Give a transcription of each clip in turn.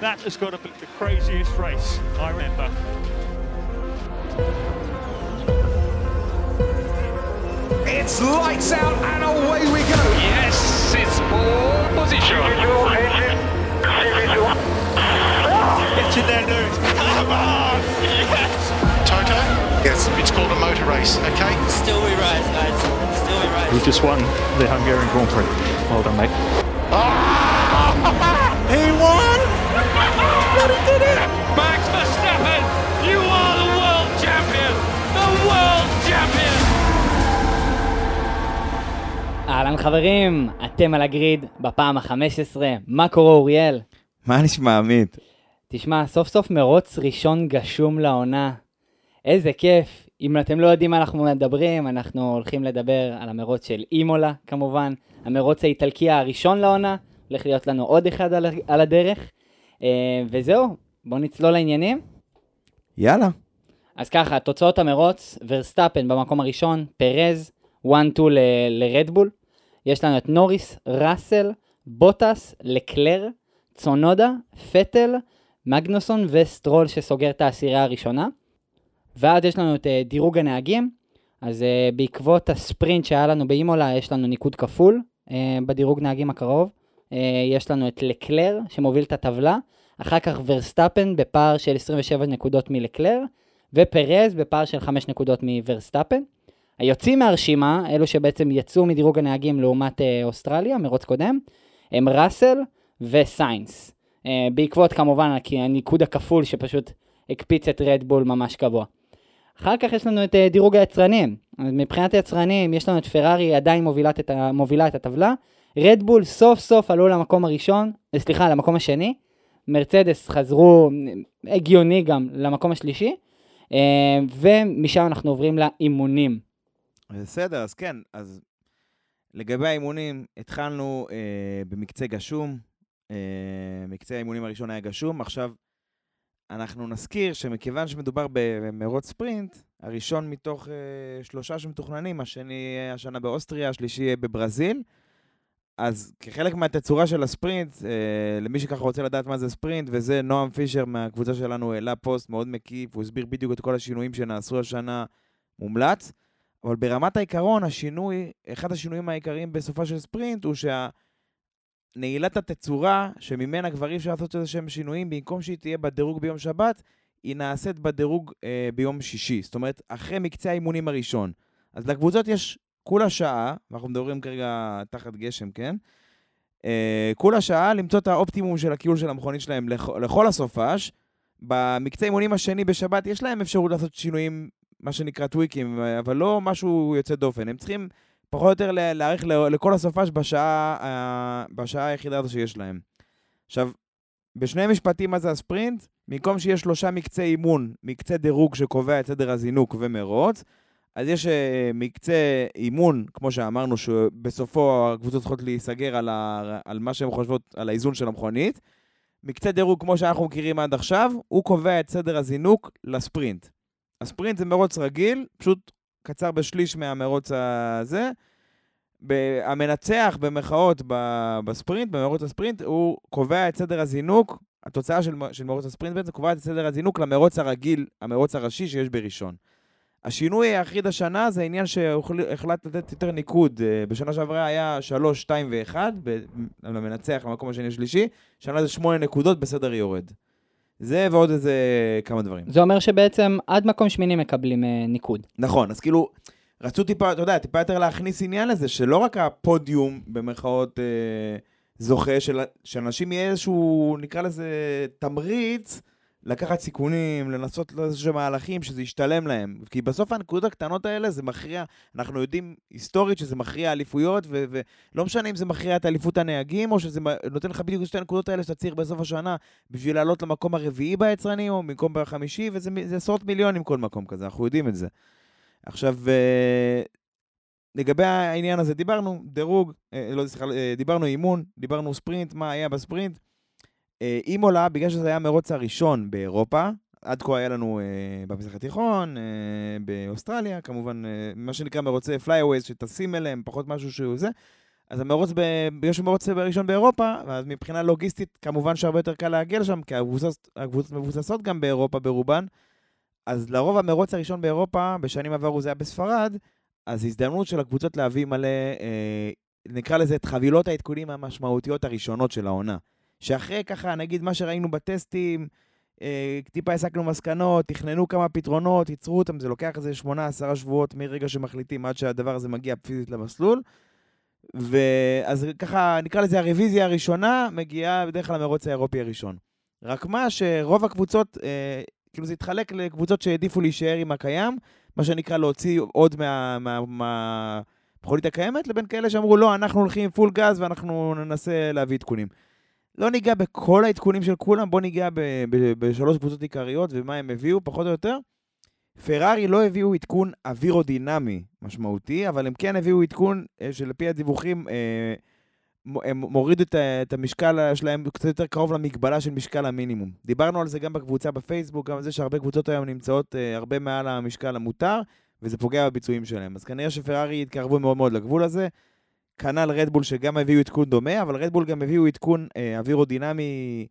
That has got to be the craziest race I remember. It's lights out and away we go. Yes, it's pole position. Get in there, Lewis. Come on! Yes! Toto? Yes. It's called a motor race, okay? Still we rise, guys. Still we rise. You just won the Hungarian Grand Prix. Well done, mate. He won! Max Verstappen, you are the world champion. The world champion. אהלן חברים, אתם על הגריד בפעם ה-15, מה קורה אוריאל? מה נשמע, עמית? תשמע, סוף סוף מרוץ ראשון גשום לעונה. איזה כיף. אם אתם לא יודעים מה אנחנו מדברים, אנחנו הולכים לדבר על המרוץ של אימולה, כמובן. המרוץ האיטלקי הראשון לעונה, הולך להיות לנו עוד אחד על, על הדרך. אה, וזהו, בואו נצלול לעניינים. יאללה. אז ככה, תוצאות המרוץ, ורסטאפן במקום הראשון, פרז, 1-2 ל- לרדבול. יש לנו את נוריס, ראסל, בוטס, לקלר, צונודה, וטל, מגנוסון וסטרול שסוגר את העשירייה הראשונה. ואז יש לנו את אה, דירוג הנהגים. אז אה, בעקבות הספרינט שהיה לנו באימולה, יש לנו ניקוד כפול בדירוג נהגים הקרוב. אה, יש לנו את לקלר שמוביל את הטבלה. אחר כך ורסטאפן בפער של 27 נקודות מלקלר. ופרז בפער של 5 נקודות מוורסטאפן. היוצאים מהרשימה, אלו שבעצם יצאו מדירוג הנהגים לעומת אה, אוסטרליה, מרוץ קודם, הם ראסל וסיינס. אה, בעקבות כמובן הניקוד הכפול שפשוט הקפיץ את רדבול ממש גבוה. אחר כך יש לנו את דירוג היצרנים. מבחינת היצרנים, יש לנו את פרארי עדיין את מובילה את הטבלה. רדבול סוף סוף עלו למקום הראשון, אה, סליחה, למקום השני. מרצדס חזרו, אה, הגיוני גם, למקום השלישי. אה, ומשם אנחנו עוברים לאימונים. בסדר, אז כן, אז לגבי האימונים, התחלנו אה, במקצה גשום. אה, מקצה האימונים הראשון היה גשום. עכשיו, אנחנו נזכיר שמכיוון שמדובר במרוץ ספרינט, הראשון מתוך אה, שלושה שמתוכננים, השני השנה באוסטריה, השלישי בברזיל. אז כחלק מהתצורה של הספרינט, אה, למי שככה רוצה לדעת מה זה ספרינט, וזה נועם פישר מהקבוצה שלנו העלה פוסט מאוד מקיף, הוא הסביר בדיוק את כל השינויים שנעשו השנה, מומלץ. אבל ברמת העיקרון, השינוי, אחד השינויים העיקריים בסופה של ספרינט הוא שנעילת התצורה, שממנה כבר אי אפשר לעשות איזה שהם שינויים, במקום שהיא תהיה בדירוג ביום שבת, היא נעשית בדירוג אה, ביום שישי. זאת אומרת, אחרי מקצה האימונים הראשון. אז לקבוצות יש כולה שעה, ואנחנו מדברים כרגע תחת גשם, כן? אה, כולה שעה למצוא את האופטימום של הקיול של המכונית שלהם לכ- לכל הסופש. במקצה אימונים השני בשבת יש להם אפשרות לעשות שינויים מה שנקרא טוויקים, אבל לא משהו יוצא דופן. הם צריכים פחות או יותר לה- להיערך ל- לכל הסופש בשעה, ה- בשעה היחידה הזו שיש להם. עכשיו, בשני משפטים מה זה הספרינט? במקום שיש שלושה מקצה אימון, מקצה דירוג שקובע את סדר הזינוק ומרוץ, אז יש אה, מקצה אימון, כמו שאמרנו, שבסופו הקבוצות צריכות להיסגר על, ה, על מה שהן חושבות, על האיזון של המכונית. מקצה דירוג, כמו שאנחנו מכירים עד עכשיו, הוא קובע את סדר הזינוק לספרינט. הספרינט זה מרוץ רגיל, פשוט קצר בשליש מהמרוץ הזה. המנצח במרכאות בספרינט, במרוץ הספרינט, הוא קובע את סדר הזינוק, התוצאה של, של מרוץ הספרינט בעצם קובעת את סדר הזינוק למרוץ הרגיל, המרוץ הראשי שיש בראשון. השינוי היחיד השנה זה העניין שהוחלט לתת יותר ניקוד. אה, בשנה שעברה היה 3, 2 ו-1 למנצח במקום השני השלישי, שנה זה 8 נקודות בסדר יורד. זה ועוד איזה כמה דברים. זה אומר שבעצם עד מקום שמיני מקבלים אה, ניקוד. נכון, אז כאילו, רצו טיפה, אתה יודע, טיפה יותר להכניס עניין לזה, שלא רק הפודיום, במרכאות, אה, זוכה, של, שאנשים יהיה איזשהו, נקרא לזה, תמריץ לקחת סיכונים, לנסות איזשהו מהלכים, שזה ישתלם להם. כי בסוף הנקודות הקטנות האלה זה מכריע, אנחנו יודעים היסטורית שזה מכריע אליפויות, ו- ולא משנה אם זה מכריע את אליפות הנהגים, או שזה נותן לך בדיוק שתי הנקודות האלה שאתה צריך בסוף השנה, בשביל לעלות למקום הרביעי ביצרנים, או במקום בחמישי, וזה עשרות מיליונים כל מקום כזה, אנחנו יודעים את זה. עכשיו, אה, לגבי העניין הזה, דיברנו דירוג, אה, לא, סליחה, אה, דיברנו אימון, דיברנו ספרינט, מה היה בספרינט. אה, אימולה, בגלל שזה היה המרוץ הראשון באירופה, עד כה היה לנו אה, במזרח התיכון, אה, באוסטרליה, כמובן, אה, מה שנקרא מרוצי flyaways, שטסים אליהם, פחות משהו שהוא זה. אז המרוץ, ב- בגלל שהוא מרוץ ראשון באירופה, אז מבחינה לוגיסטית, כמובן שהרבה יותר קל להגיע לשם, כי הקבוצות הקבוצות מבוססות גם באירופה ברובן. אז לרוב המרוץ הראשון באירופה, בשנים עברו זה היה בספרד, אז הזדמנות של הקבוצות להביא מלא, אה, נקרא לזה את חבילות העדכונים המשמעותיות הראשונות של העונה. שאחרי ככה, נגיד מה שראינו בטסטים, אה, טיפה הסקנו מסקנות, תכננו כמה פתרונות, ייצרו אותם, זה לוקח איזה 8-10 שבועות מרגע שמחליטים עד שהדבר הזה מגיע פיזית למסלול. ואז ככה, נקרא לזה הרוויזיה הראשונה, מגיעה בדרך כלל למרוץ האירופי הראשון. רק מה שרוב הקבוצות, אה, כאילו זה התחלק לקבוצות שהעדיפו להישאר עם הקיים, מה שנקרא להוציא עוד מה... מה, מה המכונית הקיימת, לבין כאלה שאמרו, לא, אנחנו הולכים פול גז ואנחנו ננסה להביא עדכונים. לא ניגע בכל העדכונים של כולם, בוא ניגע בשלוש קבוצות עיקריות ומה הם הביאו, פחות או יותר. פרארי לא הביאו עדכון אווירודינמי משמעותי, אבל הם כן הביאו עדכון אה, שלפי הדיווחים, אה, הם מורידו את, את המשקל שלהם קצת יותר קרוב למגבלה של משקל המינימום. דיברנו על זה גם בקבוצה בפייסבוק, גם על זה שהרבה קבוצות היום נמצאות אה, הרבה מעל המשקל המותר, וזה פוגע בביצועים שלהם. אז כנראה שפרארי יתקרבו מאוד מאוד לגבול הזה. כנ"ל רדבול שגם הביאו עדכון דומה, אבל רדבול גם הביאו עדכון אה, אווירודינמי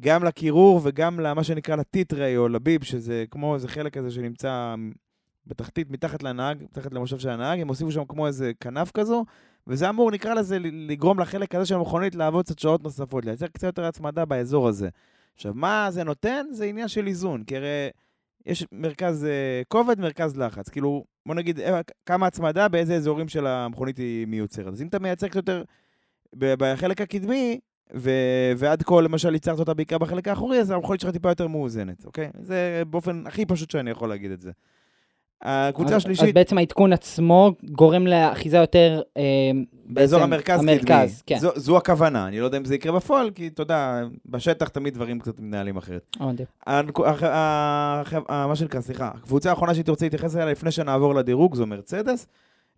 גם לקירור וגם למה שנקרא לטיטריי או לביב, שזה כמו איזה חלק כזה שנמצא בתחתית, מתחת לנהג, מתחת למושב של הנהג, הם הוסיפו שם כמו איזה כנף כזו, וזה אמור, נקרא לזה, לגרום לחלק הזה של המכונית לעבוד קצת שעות נוספות, לייצר קצת יותר הצמדה באזור הזה. עכשיו, מה זה נותן? זה עניין של איזון, כי הרי יש מרכז אה, כובד, מרכז לחץ. כאילו, בוא נגיד, אה, כמה הצמדה, באיזה אזורים של המכונית היא מיוצרת. אז אם אתה מייצר קצת יותר בחלק הקדמי, ו- ועד כה למשל ייצרת אותה בעיקר בחלק האחורי, אז המכונית שלך טיפה יותר מאוזנת, אוקיי? זה באופן הכי פשוט שאני יכול להגיד את זה. הקבוצה השלישית, אז בעצם העדכון עצמו גורם לאחיזה יותר... אה, באזור בעצם המרכז המרכז, קדמי. כן. זו, זו הכוונה, אני לא יודע אם זה יקרה בפועל, כי אתה יודע, בשטח תמיד דברים קצת מתנהלים אחרת. הבנתי. הנק- הח- הח- ה- מה שנקרא, סליחה, הקבוצה האחרונה שהייתי רוצה להתייחס אליה לפני שנעבור לדירוג זו מרצדס.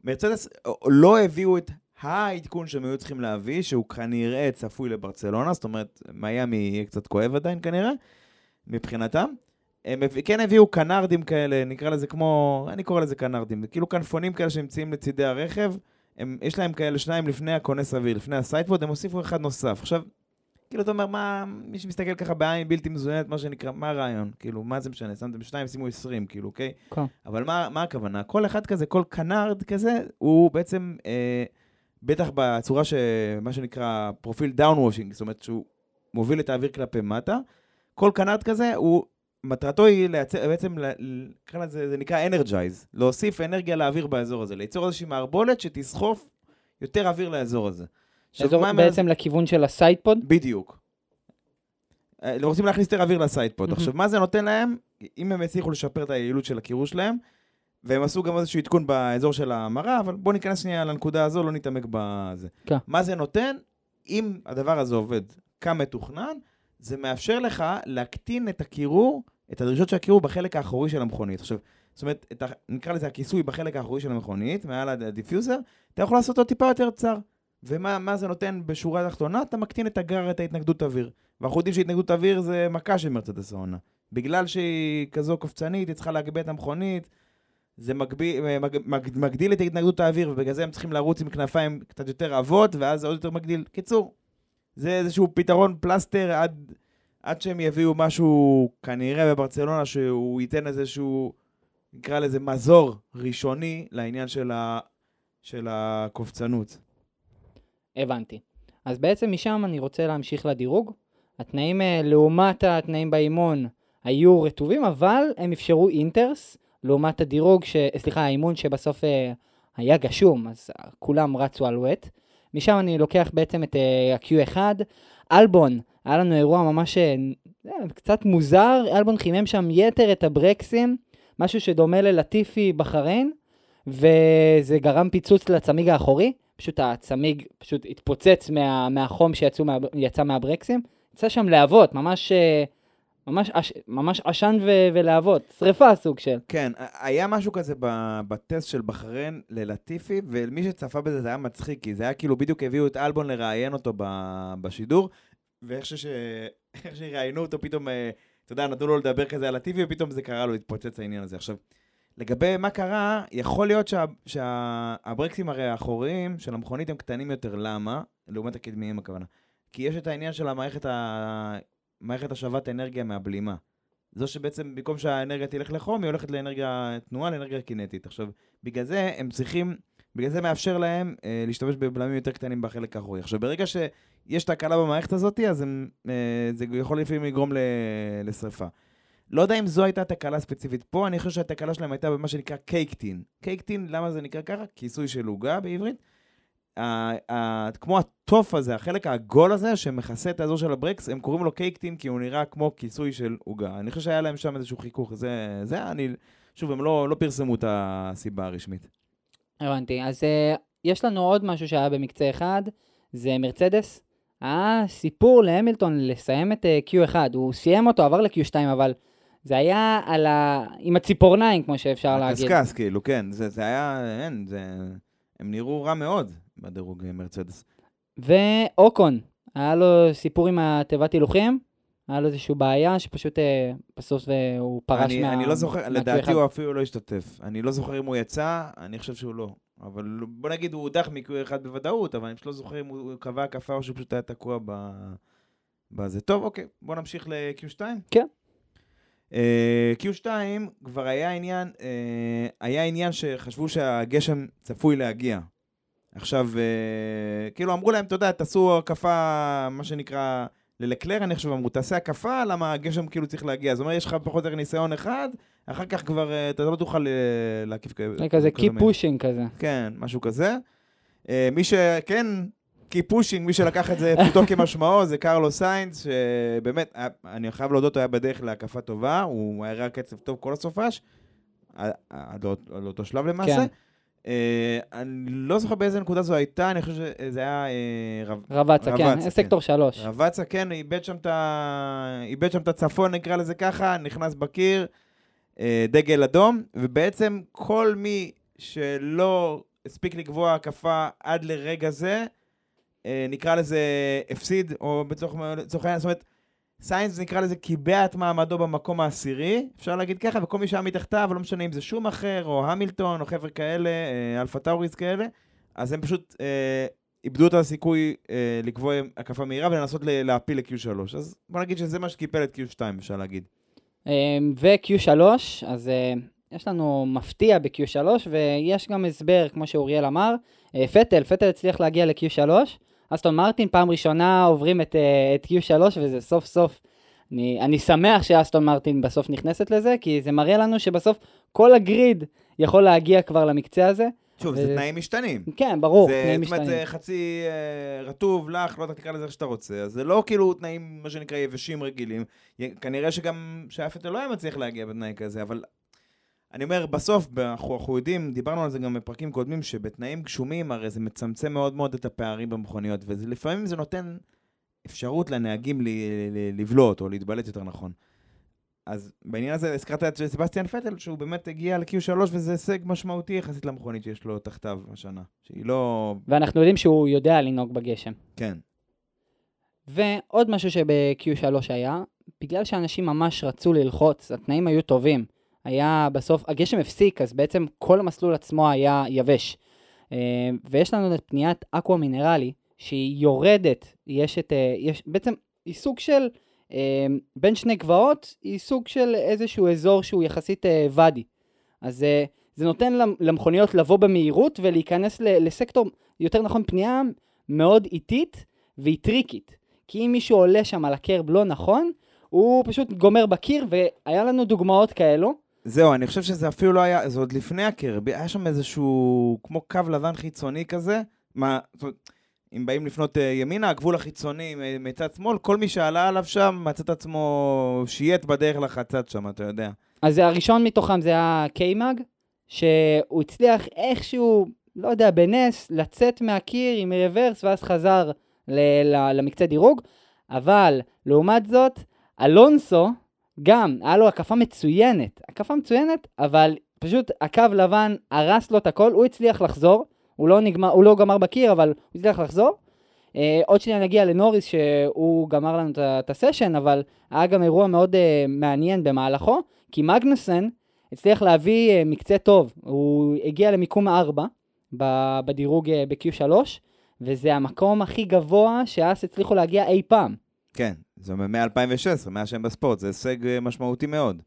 מרצדס אה, לא הביאו את העדכון שהם היו צריכים להביא, שהוא כנראה צפוי לברצלונה, זאת אומרת, מיאמי יהיה קצת כואב עדיין כנראה, מבחינתם. הם כן הביאו קנרדים כאלה, נקרא לזה כמו, אני קורא לזה קנרדים, כאילו כנפונים כאלה שנמצאים לצידי הרכב, הם, יש להם כאלה שניים לפני הכונס אוויר, לפני ה sidepod, הם הוסיפו אחד נוסף. עכשיו, כאילו אתה אומר, מה, מי שמסתכל ככה בעין בלתי מזוינת, מה שנקרא, מה הרעיון? כאילו, מה זה משנה? שמתם שניים, שימו עשרים, כאילו, אוקיי? כן. אבל מה, מה הכוונה? כל אחד כזה, כל קנרד כזה, הוא בעצם, אה, בטח בצורה ש... מה שנקרא פרופיל downwashing, זאת אומרת שהוא מוביל את האוויר כלפי מטה. כל קנרד כזה, הוא, מטרתו היא לייצר, בעצם, נקרא לזה, זה נקרא energize, להוסיף אנרגיה לאוויר באזור הזה, ליצור איזושהי מערבולת שתסחוף יותר אוויר לאזור הזה. אזור מה בעצם לכיוון של ה sidepod. בדיוק. אה, הם רוצים להכניס יותר אוויר ל sidepod. מהמם. עכשיו, מה זה נותן להם? אם הם הצליחו לשפר את היעילות של הקירור שלהם, והם עשו גם איזשהו עדכון באזור של המראה, אבל בואו ניכנס שנייה לנקודה הזו, לא נתעמק בזה. כן. מה זה נותן? אם הדבר הזה עובד כמתוכנן, זה מאפשר לך להקטין את הקירור, את הדרישות של הקירור בחלק האחורי של המכונית. עכשיו, זאת אומרת, את ה, נקרא לזה הכיסוי בחלק האחורי של המכונית, מעל הדיפיוזר, אתה יכול לעשות אותו טיפה יותר צר. ומה מה זה נותן בשורה התחתונה? אתה מקטין את הגרר, את ההתנגדות אוויר. ואנחנו יודעים שהתנגדות אוויר זה מכה של מרצדס העונה. בגלל שהיא כזו קופצנית, היא צריכה להגביה את המכונית, זה מגביל, מג, מג, מגדיל את התנגדות האוויר, ובגלל זה הם צריכים לרוץ עם כנפיים קצת יותר עבות, ואז זה עוד יותר מגדיל. קיצור, זה איזשהו פתרון פלסטר עד, עד שהם יביאו משהו, כנראה בברצלונה, שהוא ייתן איזשהו, נקרא לזה מזור ראשוני לעניין של, ה, של הקופצנות. הבנתי. אז בעצם משם אני רוצה להמשיך לדירוג. התנאים אה, לעומת התנאים באימון היו רטובים, אבל הם אפשרו אינטרס, לעומת הדירוג, ש... סליחה, האימון שבסוף אה, היה גשום, אז כולם רצו על ווט. משם אני לוקח בעצם את אה, ה-Q1. אלבון, היה לנו אירוע ממש אה, אה, קצת מוזר, אלבון חימם שם יתר את הברקסים, משהו שדומה ללטיפי בחריין, וזה גרם פיצוץ לצמיג האחורי. פשוט הצמיג פשוט התפוצץ מה, מהחום שיצא מה, מהברקסים. יצא שם להבות, ממש, אה, ממש, עש, ממש עשן ו, ולהבות, שריפה סוג של. כן, היה משהו כזה בטסט של בחריין ללטיפי, ומי שצפה בזה זה היה מצחיק, כי זה היה כאילו בדיוק הביאו את אלבון לראיין אותו בשידור, ואיך ש- שראיינו אותו פתאום, אה, אתה יודע, נתנו לו לדבר כזה על לטיפי, ופתאום זה קרה לו להתפוצץ העניין הזה. עכשיו, לגבי מה קרה, יכול להיות שה- שהברקסים הרי האחוריים של המכונית הם קטנים יותר, למה? לעומת הקדמיים הכוונה. כי יש את העניין של המערכת ה... מערכת השבת אנרגיה מהבלימה. זו שבעצם במקום שהאנרגיה תלך לחום, היא הולכת לאנרגיה תנועה, לאנרגיה קינטית. עכשיו, בגלל זה הם צריכים, בגלל זה מאפשר להם אה, להשתמש בבלמים יותר קטנים בחלק האחורי. עכשיו, ברגע שיש תקלה במערכת הזאת, אז הם, אה, זה יכול לפעמים לגרום ל... לשרפה. לא יודע אם זו הייתה תקלה ספציפית פה, אני חושב שהתקלה שלהם הייתה במה שנקרא קייקטין. קייקטין, למה זה נקרא ככה? כיסוי של עוגה בעברית. ה- ה- כמו התוף הזה, החלק העגול הזה שמכסה את האזור של הברקס, הם קוראים לו קייקטין כי הוא נראה כמו כיסוי של עוגה. אני חושב שהיה להם שם איזשהו חיכוך, זה, זה אני, שוב, הם לא, לא פרסמו את הסיבה הרשמית. הבנתי. אז uh, יש לנו עוד משהו שהיה במקצה אחד, זה מרצדס. היה סיפור להמילטון לסיים את uh, Q1, הוא סיים אותו, עבר ל-Q2, אבל זה היה על ה... עם הציפורניים, כמו שאפשר להגיד. קשקש, כאילו, כן, זה, זה היה, אין, זה, הם נראו רע מאוד בדירוג אה, מרצדס. ואוקון, היה לו סיפור עם התיבת הילוכים, היה לו איזושהי בעיה שפשוט אה, בסוף אה, הוא פרש אני, מה... אני לא זוכר, לדעתי Q1. הוא אפילו לא השתתף. אני לא זוכר אם הוא יצא, אני חושב שהוא לא. אבל בוא נגיד, הוא הודח מ-Q1 בוודאות, אבל אני פשוט לא זוכר אם הוא קבע הקפה או שהוא פשוט היה תקוע ב... בזה. טוב, אוקיי, בוא נמשיך ל-Q2. כן. אה, Q2 כבר היה עניין, אה, היה עניין שחשבו שהגשם צפוי להגיע. עכשיו, אה, כאילו אמרו להם, אתה יודע, תעשו הקפה, מה שנקרא, ללקלר, אני חושב, אמרו, תעשה הקפה, למה הגשם כאילו צריך להגיע. זאת אומרת, יש לך פחות או יותר ניסיון אחד, אחר כך כבר אה, אתה לא תוכל אה, להקיף כזה כזה מהר. keep pushing כזה. כן, משהו כזה. אה, מי שכן, keep pushing, מי שלקח את זה פשוטו כמשמעו, זה קרלו סיינס, שבאמת, אני חייב להודות, הוא היה בדרך להקפה טובה, הוא היה קצב טוב כל הסופש, לא- עד לאותו שלב למעשה. כן. אה, אני לא זוכר באיזה נקודה זו הייתה, אני חושב שזה היה אה, ריב- ריבאצה, כן, ריבאצה, סקטור שלוש. ריבאצה, כן, איבד שם את ה... איבד שם את הצפון, נקרא לזה ככה, נכנס בקיר, אה, דגל אדום, ובעצם כל מי שלא הספיק לקבוע הקפה עד לרגע זה, אה, נקרא לזה הפסיד, או לצורך העניין, זאת אומרת, סיינס נקרא לזה קיבע את מעמדו במקום העשירי, אפשר להגיד ככה, וכל מי שהיה מתחתיו, לא משנה אם זה שומאכר, או המילטון, או חבר'ה כאלה, אה, אלפה טאוריס כאלה, אז הם פשוט אה, איבדו את הסיכוי אה, לקבוע הקפה מהירה ולנסות להפיל ל-Q3. אז בוא נגיד שזה מה שקיפל את Q2, אפשר להגיד. ו-Q3, אז אה, יש לנו מפתיע ב-Q3, ויש גם הסבר, כמו שאוריאל אמר, אה, פטל, פטל הצליח להגיע ל-Q3, אסטון מרטין פעם ראשונה עוברים את, אה, את Q3, וזה סוף סוף, אני, אני שמח שאסטון מרטין בסוף נכנסת לזה, כי זה מראה לנו שבסוף כל הגריד יכול להגיע כבר למקצה הזה. שוב, ו- זה תנאים משתנים. כן, ברור, זה, תנאים זאת אומרת, משתנים. זה חצי אה, רטוב, לך, לא יודע, תקרא לזה איך שאתה רוצה. אז זה לא כאילו תנאים, מה שנקרא, יבשים רגילים. כנראה שגם, שאפטל לא היה מצליח להגיע בתנאי כזה, אבל אני אומר, בסוף, אנחנו, אנחנו יודעים, דיברנו על זה גם בפרקים קודמים, שבתנאים גשומים, הרי זה מצמצם מאוד מאוד את הפערים במכוניות, ולפעמים זה נותן אפשרות לנהגים ל- ל- לבלוט, או להתבלט יותר נכון. אז בעניין הזה הזכרת את סבסטיאן פטל, שהוא באמת הגיע ל-Q3, וזה הישג משמעותי יחסית למכונית שיש לו תחתיו השנה. שהיא לא... ואנחנו יודעים שהוא יודע לנהוג בגשם. כן. ועוד משהו שב-Q3 היה, בגלל שאנשים ממש רצו ללחוץ, התנאים היו טובים. היה בסוף, הגשם הפסיק, אז בעצם כל המסלול עצמו היה יבש. אה, ויש לנו את פניית אקווה מינרלי, שהיא יורדת, יש את, אה, יש, בעצם היא סוג של, אה, בין שני גבעות, היא סוג של איזשהו אזור שהוא יחסית ואדי. אז זה נותן למ- למכוניות לבוא במהירות ולהיכנס לסקטור, יותר נכון, פנייה מאוד איטית והיא טריקית. כי אם מישהו עולה שם על הקרב לא נכון, הוא פשוט גומר בקיר, והיה לנו דוגמאות כאלו. זהו, אני חושב שזה אפילו לא היה, זה עוד לפני הקרב, היה שם איזשהו, כמו קו לבן חיצוני כזה. מה, זאת אומרת, אם באים לפנות אה, ימינה, הגבול החיצוני מצד שמאל, כל מי שעלה עליו שם, מצא את עצמו שייט בדרך לחצץ שם, אתה יודע. אז הראשון מתוכם זה היה קיי-מאג, שהוא הצליח איכשהו, לא יודע, בנס, לצאת מהקיר עם רוורס, ואז חזר ל- ל- למקצה דירוג. אבל, לעומת זאת, אלונסו, גם, היה לו הקפה מצוינת. הקפה מצוינת, אבל פשוט הקו לבן הרס לו את הכל, הוא הצליח לחזור. הוא לא, נגמר, הוא לא גמר בקיר, אבל הוא הצליח לחזור. Uh, עוד שנייה נגיע לנוריס, שהוא גמר לנו את הסשן, אבל היה גם אירוע מאוד uh, מעניין במהלכו, כי מגנוסן הצליח להביא אה, מקצה טוב. הוא הגיע למיקום 4 ב- בדירוג אה, ב-Q3, וזה המקום הכי גבוה שאס הצליחו להגיע אי פעם. כן, זה מ-2016, מאז שהם בספורט, זה הישג אה, משמעותי מאוד.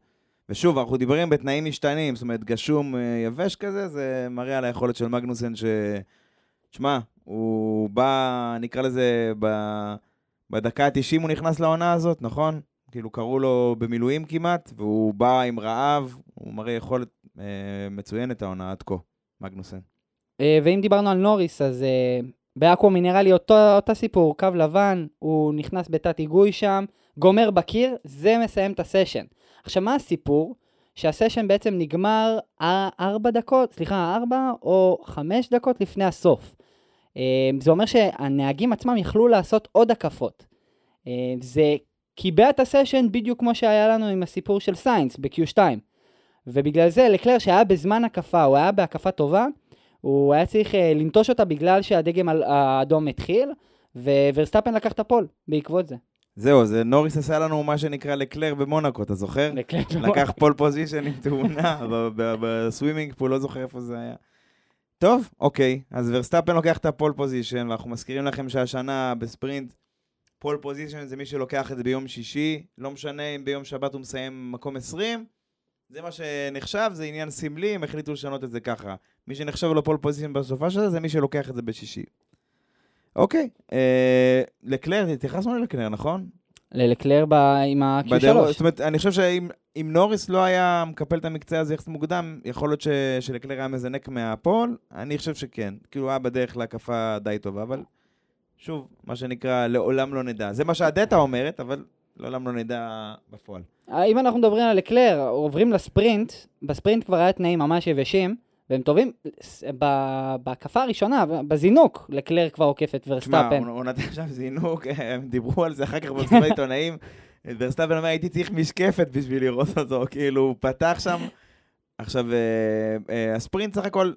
ושוב, אנחנו דיברים בתנאים משתנים, זאת אומרת, גשום אה, יבש כזה, זה מראה על היכולת של מגנוסן ש... תשמע, הוא בא, נקרא לזה, ב... בדקה ה-90 הוא נכנס לעונה הזאת, נכון? כאילו קראו לו במילואים כמעט, והוא בא עם רעב, הוא מראה יכולת אה, מצוינת העונה עד כה, מגנוסן. אה, ואם דיברנו על נוריס, אז באקוו מינרלי אותו, אותו סיפור, קו לבן, הוא נכנס בתת היגוי שם, גומר בקיר, זה מסיים את הסשן. עכשיו, מה הסיפור? שהסשן בעצם נגמר ארבע דקות, סליחה, ארבע או חמש דקות לפני הסוף. אה, זה אומר שהנהגים עצמם יכלו לעשות עוד הקפות. אה, זה קיבע את הסשן בדיוק כמו שהיה לנו עם הסיפור של סיינס ב-Q2. ובגלל זה לקלר שהיה בזמן הקפה, הוא היה בהקפה טובה, הוא היה צריך אה, לנטוש אותה בגלל שהדגל האדום התחיל, וורסטאפן לקח את ה pole בעקבות זה. זהו, זה נוריס עשה לנו מה שנקרא לקלר במונקו, אתה זוכר? לקלר לקח pole position עם תאונה ב swimming pool, לא זוכר איפה זה היה. טוב, אוקיי, אז ורסטאפן לוקח את ה pole position, ואנחנו מזכירים לכם שהשנה בספרינט, pole position זה מי שלוקח את זה ביום שישי, לא משנה אם ביום שבת הוא מסיים מקום 20, זה מה שנחשב, זה עניין סמלי, הם החליטו לשנות את זה ככה. מי שנחשב לו pole position בסופה של זה, זה מי שלוקח את זה בשישי. אוקיי, אה, לקלר, התייחסנו ללקלר, נכון? ללקלר ב- עם בדרך- ה-Q3. זאת אומרת, אני חושב שאם אם נוריס לא היה מקפל את המקצוע הזה יחסית מוקדם, יכול להיות ש- שלקלר היה מזנק מהפול, אני חושב שכן. כאילו, הוא היה בדרך להקפה די טובה, אבל שוב, מה שנקרא, לעולם לא נדע. זה מה שהדאטה אומרת, אבל לעולם לא נדע בפועל. אם אנחנו מדברים על לקלר, עוברים לספרינט, בספרינט כבר היה תנאים ממש יבשים, והם טובים, בהקפה הראשונה, בזינוק, לקלר כבר עוקף את תשמע, ורסטאפן. הוא הוא נתן שם זינוק, הם דיברו על זה אחר כך במסיבת עיתונאים. ורסטאפן אומר, הייתי צריך משקפת בשביל לראות אותו, כאילו, הוא פתח שם. עכשיו, אה, אה, הספרינט סך הכל,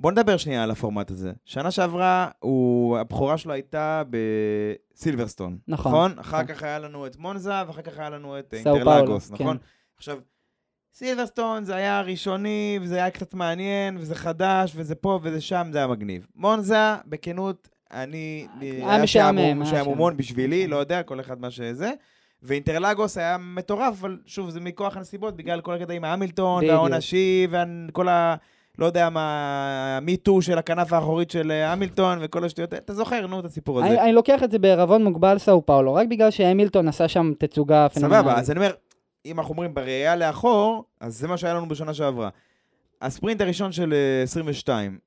בוא נדבר שנייה על הפורמט הזה. שנה שעברה, הוא, הבכורה שלו הייתה בסילברסטון. נכון. נכון? אחר נכון. כך היה לנו את מונזה, ואחר כך היה לנו את אה, אינטרלאגוס, פאולו, נכון? כן. עכשיו, סילברסטון זה היה ראשוני, וזה היה קצת מעניין, וזה חדש, וזה פה וזה שם, זה היה מגניב. מונזה, בכנות, אני... היה משעמם, היה שעמומון. בשבילי, לא יודע, כל אחד מה שזה. ואינטרלגוס היה מטורף, אבל שוב, זה מכוח הנסיבות, בגלל כל הקטע עם ההמילטון. והעונשי, וכל ה... לא יודע מה, המיטו של הכנף האחורית של אה, המילטון, וכל השטויות, אתה זוכר, נו, את הסיפור הזה. אני, אני לוקח את זה בערבון מוגבל סאו פאולו, רק בגלל שהמילטון עשה שם תצוגה פנומנלית. סבבה, אז אני אומר, אם אנחנו אומרים בראייה לאחור, אז זה מה שהיה לנו בשנה שעברה. הספרינט הראשון של אה, 22,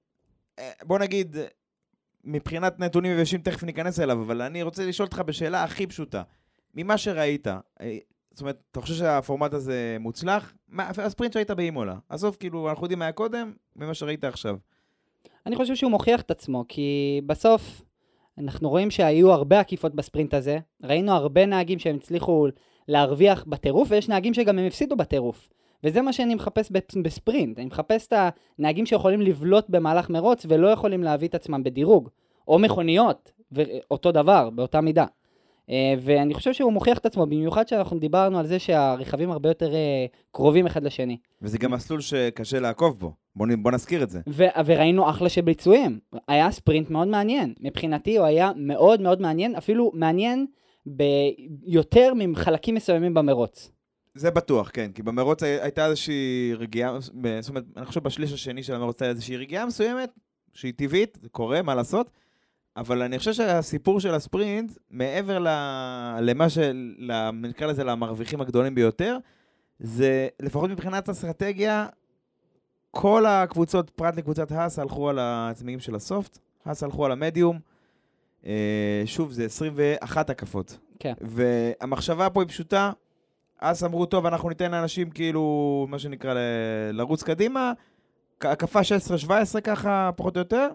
אה, בוא נגיד, אה, מבחינת נתונים יבשים תכף ניכנס אליו, אבל אני רוצה לשאול אותך בשאלה הכי פשוטה. ממה שראית, אה, זאת אומרת, אתה חושב שהפורמט הזה מוצלח? מה, הספרינט שהיית באימולה. עזוב, כאילו, אנחנו יודעים מה היה קודם, ממה שראית עכשיו. אני חושב שהוא מוכיח את עצמו, כי בסוף אנחנו רואים שהיו הרבה עקיפות בספרינט הזה, ראינו הרבה נהגים שהם הצליחו להרוויח בטירוף, ויש נהגים שגם הם הפסידו בטירוף. וזה מה שאני מחפש בספרינט, אני מחפש את הנהגים שיכולים לבלוט במהלך מרוץ ולא יכולים להביא את עצמם בדירוג, או מכוניות, ואותו דבר, באותה מידה. אה, ואני חושב שהוא מוכיח את עצמו, במיוחד שאנחנו דיברנו על זה שהרכבים הרבה יותר אה, קרובים אחד לשני. וזה גם מסלול שקשה לעקוב בו. בוא, בוא נזכיר את זה. ו- וראינו אחלה של ביצועים. היה ספרינט מאוד מעניין. מבחינתי הוא היה מאוד מאוד מעניין, אפילו מעניין ביותר מחלקים מסוימים במרוץ. זה בטוח, כן, כי במרוץ הי- הייתה איזושהי רגיעה, זאת אומרת, אני חושב בשליש השני של המרוץ הייתה איזושהי רגיעה מסוימת, שהיא טבעית, זה קורה, מה לעשות, אבל אני חושב שהסיפור של הספרינט, מעבר ל... למה ש... ל... נקרא לזה למרוויחים הגדולים ביותר, זה לפחות מבחינת אסטרטגיה, כל הקבוצות, פרט לקבוצת האס, הלכו על הצמיגים של הסופט, האס הלכו על המדיום. אה, שוב, זה 21 הקפות. כן. והמחשבה פה היא פשוטה, אז אמרו, טוב, אנחנו ניתן לאנשים כאילו, מה שנקרא, ל- לרוץ קדימה, הקפה 16-17 ככה, פחות או יותר,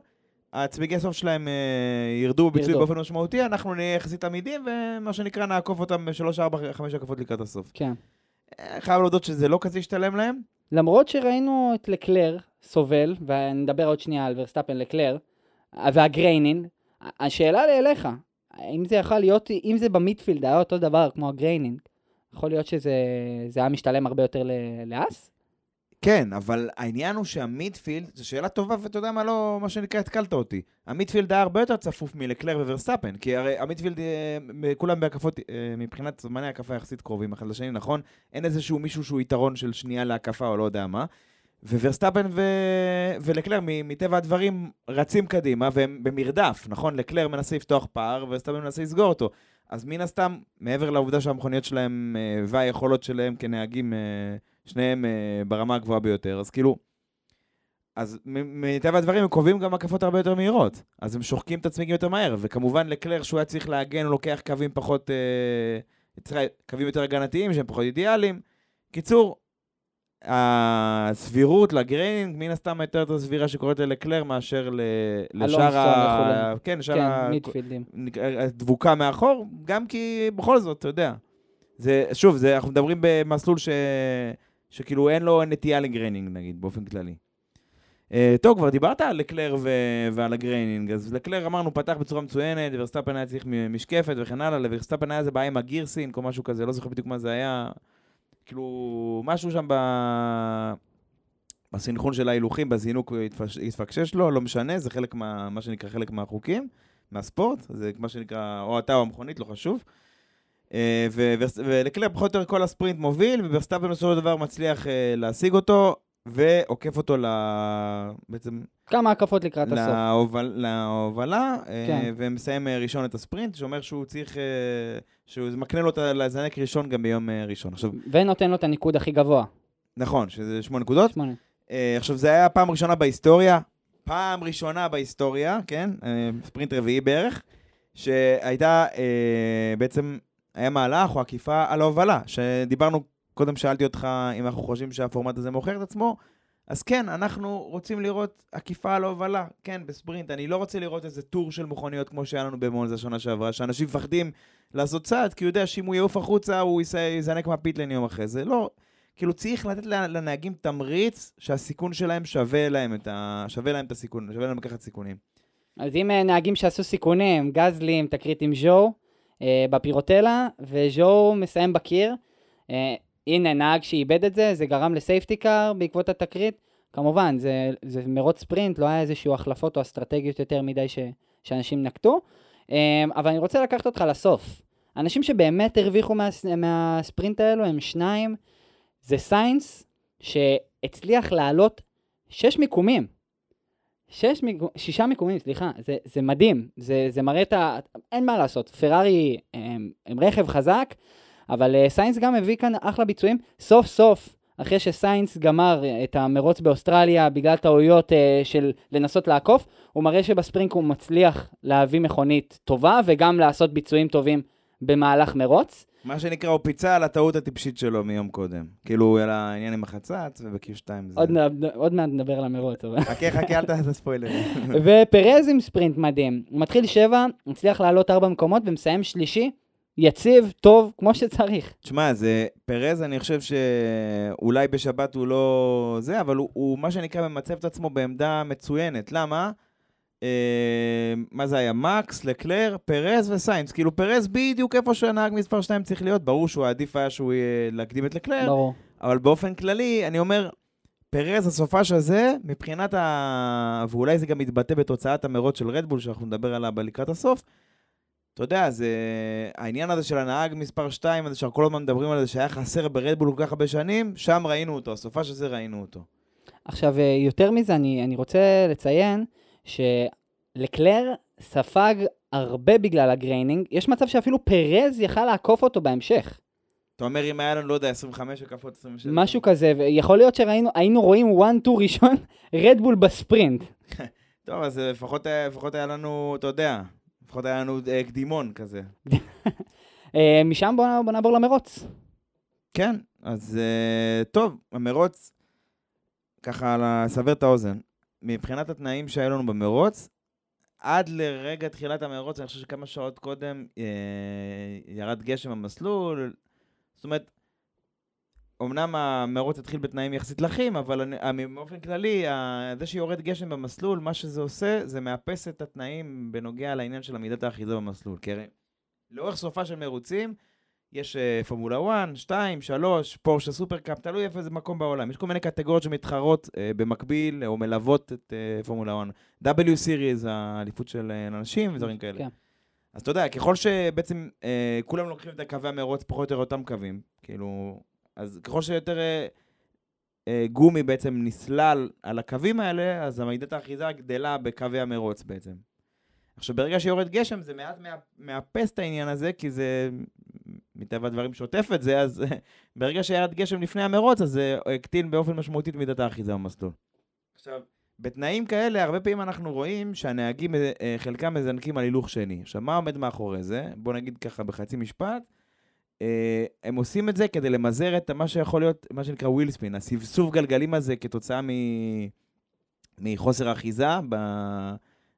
הצמיגי סוף שלהם אה, ירדו בביצוע ירדו. באופן משמעותי, אנחנו נהיה יחסית עמידים, ומה שנקרא, נעקוף אותם ב-3, 4, 5 הקפות לקראת הסוף. כן. אה, חייב להודות שזה לא כזה השתלם להם. למרות שראינו את לקלר סובל, ונדבר עוד שנייה על ורסטאפן לקלר, וה graining, השאלה לי אליך, אם זה יכול להיות, אם זה ב midfield היה אותו דבר כמו ה graining, יכול להיות שזה זה היה משתלם הרבה יותר לאס? כן, אבל העניין הוא שה midfield, זו שאלה טובה, ואתה יודע מה לא, מה שנקרא, התקלת אותי. ה midfield היה הרבה יותר צפוף מלקלר וורסטאפן, כי הרי ה midfield, אה, כולם בהקפות, אה, מבחינת זמני הקפה יחסית קרובים אחד לשני, נכון? אין איזשהו מישהו שהוא יתרון של שנייה להקפה או לא יודע מה. וורסטאפן ו... ולקלר, מטבע הדברים, רצים קדימה, והם במרדף, נכון? לקלר מנסה לפתוח פער, ווורסטאפן מנסה לסגור אותו. אז מן הסתם, מעבר לעובדה שהמכוניות שלהם אה, והיכולות שלהם כנהגים, שניהם אה, ברמה הגבוהה ביותר, אז כאילו, אז מטבע הדברים הם קובעים גם הקפות הרבה יותר מהירות. אז הם שוחקים את הצמיגים יותר מהר, וכמובן לקלר שהוא היה צריך להגן, הוא לוקח קווים פחות, קווים יותר הגנתיים שהם פחות אידיאליים. קיצור, הסבירות ל graining, מן הסתם הייתה יותר סבירה שקורית ללקלר מאשר לשאר ה... כן, שאר כן, ה... מידפילדים. דבוקה מאחור, גם כי בכל זאת, אתה יודע. זה, שוב, זה, אנחנו מדברים במסלול ש... שכאילו אין לו נטייה ל graining, נגיד, באופן כללי. אה, טוב, כבר דיברת על לקלר ו... ועל ה graining, אז לקלר אמרנו פתח בצורה מצוינת, ורסטאפן היה צריך משקפת וכן הלאה, לוורסטאפן היה איזה בעיה עם ה gear sync או משהו כזה, לא זוכר בדיוק מה זה היה. כאילו, משהו שם ב... בסנכרון של ההילוכים, בזינוק התפקשש לו, לא משנה, זה חלק מה, מה שנקרא חלק מהחוקים, מהספורט, זה מה שנקרא, או אתה או המכונית, לא חשוב. אה, ולקלר פחות או יותר כל הספרינט מוביל, וורסטאפן בסופו של דבר מצליח אה, להשיג אותו, ועוקף אותו ל... בעצם... כמה הקפות לקראת הסוף. להובל... להובלה, אה, כן. ומסיים ראשון את הספרינט, שאומר שהוא צריך... שהוא מקנה לו את לזנק ראשון גם ביום ראשון. עכשיו... ונותן לו את הניקוד הכי גבוה. נכון, שזה שמונה נקודות. שמונה. עכשיו, זה היה פעם ראשונה בהיסטוריה, פעם ראשונה בהיסטוריה, כן? ספרינט רביעי בערך, שהייתה בעצם היה מהלך או עקיפה על ההובלה, שדיברנו, קודם שאלתי אותך אם אנחנו חושבים שהפורמט הזה מוכר את עצמו, אז כן, אנחנו רוצים לראות עקיפה על ההובלה, כן, בספרינט. אני לא רוצה לראות איזה טור של מכוניות כמו שהיה לנו במונזה שנה שעברה, שאנשים מפחדים לעשות צעד, כי הוא יודע שאם הוא יעוף החוצה, הוא יזנק מהפיטלן יום אחרי זה. לא, כאילו צריך לתת לנהגים תמריץ שהסיכון שלהם שווה להם את, ה... שווה להם את הסיכון, שווה להם לקחת סיכונים. אז אם אה, נהגים שעשו סיכונים, גזלים, תקרית עם ז'ו, בפירוטלה, וז'ו מסיים בקיר. אה, הנה, נהג שאיבד את זה, זה גרם לסייפטי קאר בעקבות התקרית. כמובן, זה, זה מרוץ ספרינט, לא היה איזשהו החלפות או אסטרטגיות יותר מדי ש, שאנשים נקטו. אה, אבל אני רוצה לקחת אותך לסוף. אנשים שבאמת הרוויחו מה, מהספרינט האלו הם שניים. זה סיינס שהצליח לעלות שש מיקומים. שש מיק... שישה מיקומים, סליחה, זה, זה מדהים, זה, זה מראה את ה... אין מה לעשות, פרארי הם, הם רכב חזק, אבל אה, סיינס גם הביא כאן אחלה ביצועים. סוף סוף, אחרי שסיינס גמר את המרוץ באוסטרליה בגלל טעויות אה, של לנסות לעקוף, הוא מראה שבספרינק הוא מצליח להביא מכונית טובה וגם לעשות ביצועים טובים במהלך מרוץ. מה שנקרא, הוא פיצה על הטעות הטיפשית שלו מיום קודם. כאילו, על העניין עם החצץ, וב-Q2 זה... עוד, עוד מעט נדבר על המרוץ, אבל... חכה, חכה, אל תעשה ספוילר. ופרז עם ספרינט מדהים. הוא מתחיל שבע, מצליח לעלות ארבע מקומות ומסיים שלישי. יציב, טוב, כמו שצריך. תשמע, זה פרז, אני חושב שאולי בשבת הוא לא זה, אבל הוא, הוא מה שנקרא ממצב את עצמו בעמדה מצוינת. למה? אה, מה זה היה? מקס, לקלר, פרז וסיינס. כאילו פרז בדיוק איפה שהנהג מספר 2 צריך להיות. ברור שהוא עדיף היה שהוא יהיה להקדים את לקלר. ברור. אבל באופן כללי, אני אומר, פרז הסופש הזה, מבחינת ה... ואולי זה גם יתבטא בתוצאת המרוץ של רדבול, שאנחנו נדבר עליה לקראת הסוף. אתה יודע, זה... העניין הזה של הנהג מספר 2, הזה שאנחנו כל הזמן מדברים על זה, שהיה חסר ברדבול כל כך הרבה שנים, שם ראינו אותו, הסופש הזה ראינו אותו. עכשיו, אה, יותר מזה, אני, אני רוצה לציין שלקלר ספג הרבה בגלל ה graining, יש מצב שאפילו פרז יכל לעקוף אותו בהמשך. אתה אומר, אם היה לנו, לא יודע, 25 הקפות, 27. משהו כזה, ויכול להיות שהיינו רואים 1-2 ראשון, רדבול בספרינט. טוב, אז לפחות, לפחות היה לנו, אתה יודע, לפחות היה לנו אה, קדימון כזה. אה, משם בוא, בוא נעבור למרוץ. כן, אז אה, טוב, המרוץ, ככה לסבר את האוזן. מבחינת התנאים שהיו לנו במרוץ, עד לרגע תחילת המרוץ, אני חושב שכמה שעות קודם אה, ירד גשם במסלול. זאת אומרת, אמנם המרוץ התחיל בתנאים יחסית לחים, אבל אני, באופן כללי, זה שיורד גשם במסלול, מה שזה עושה, זה מאפס את התנאים בנוגע לעניין של עמידת האחיזה במסלול. כי הרי לאורך סופה של מרוצים, יש אה, פורמולה 1, 2, 3, פורשה סופרקאפ, תלוי איפה זה מקום בעולם. יש כל מיני קטגוריות שמתחרות אה, במקביל, או מלוות את אה, פורמולה 1. W Series, האליפות של אה, אנשים ודברים כאלה. כן. אז אתה יודע, ככל שבעצם אה, כולם לוקחים את הקווי המרוץ פחות או יותר אותם קווים, כאילו, אז ככל שיותר אה, אה, גומי בעצם נסלל על הקווים האלה, אז המידת האחיזה גדלה בקווי המרוץ בעצם. עכשיו, ברגע שיורד גשם, זה מעט מאפס את העניין הזה, כי זה מטבע הדברים שוטף את זה, אז ברגע שירד גשם לפני המרוץ, אז זה הקטין באופן משמעותי את מידת האחיזה במסלול. עכשיו, בתנאים כאלה, הרבה פעמים אנחנו רואים שהנהגים, אה, אה, חלקם מזנקים על הילוך שני. עכשיו, מה עומד מאחורי זה? בוא נגיד ככה בחצי משפט. אה, הם עושים את זה כדי למזער את מה שיכול להיות, מה שנקרא וויל ספין, הסבסוב גלגלים הזה כתוצאה מ... מחוסר אחיזה ב...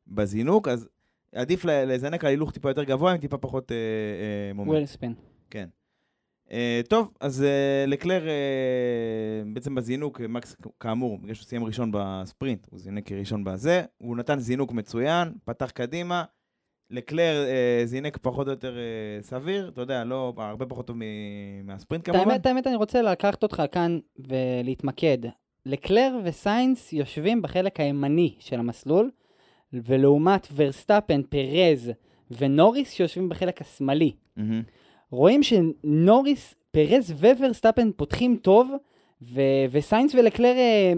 בזינוק, אז עדיף לזנק על הילוך טיפה יותר גבוה עם טיפה פחות אה, אה, מומנט. wheel spin. כן. אה, טוב, אז אה, לקלר אה, בעצם בזינוק, מקס כאמור, בגלל שהוא סיים ראשון בספרינט, הוא זינק ראשון בזה, הוא נתן זינוק מצוין, פתח קדימה, לקלר אה, זינק פחות או יותר אה, סביר, אתה יודע, לא, הרבה פחות טוב מ- מהספרינט כמובן. האמת, האמת, אני רוצה לקחת אותך כאן ולהתמקד. לקלר וסיינס יושבים בחלק הימני של המסלול, ולעומת ורסטאפן, פרז ונוריס שיושבים בחלק השמאלי. מהמם. רואים שנוריס, פרז וורסטאפן פותחים טוב, ו- וסיינס ולקלר אה,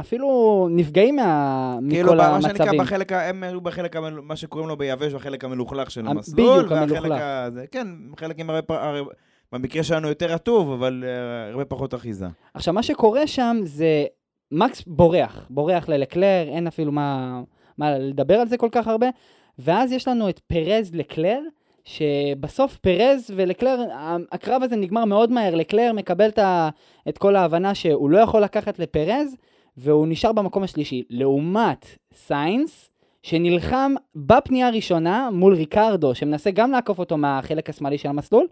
אפילו נפגעים מה- כאילו, מכל מה שנקרא, המצבים. בחלק, הם היו בחלק, המל- מה שקוראים לו ביבש, בחלק המלוכלך של המ- המסלול. בדיוק, המלוכלך. הזה, כן, חלק עם הרבה, הרי במקרה שלנו יותר רטוב, אבל uh, הרבה פחות אחיזה. עכשיו, מה שקורה שם זה מקס בורח, בורח ללקלר, אין אפילו מה, מה לדבר על זה כל כך הרבה, ואז יש לנו את פרז לקלר, שבסוף פרז ולקלר, הקרב הזה נגמר מאוד מהר, לקלר מקבל את כל ההבנה שהוא לא יכול לקחת לפרז, והוא נשאר במקום השלישי. לעומת סיינס, שנלחם בפנייה הראשונה מול ריקרדו, שמנסה גם לעקוף אותו מהחלק השמאלי של המסלול,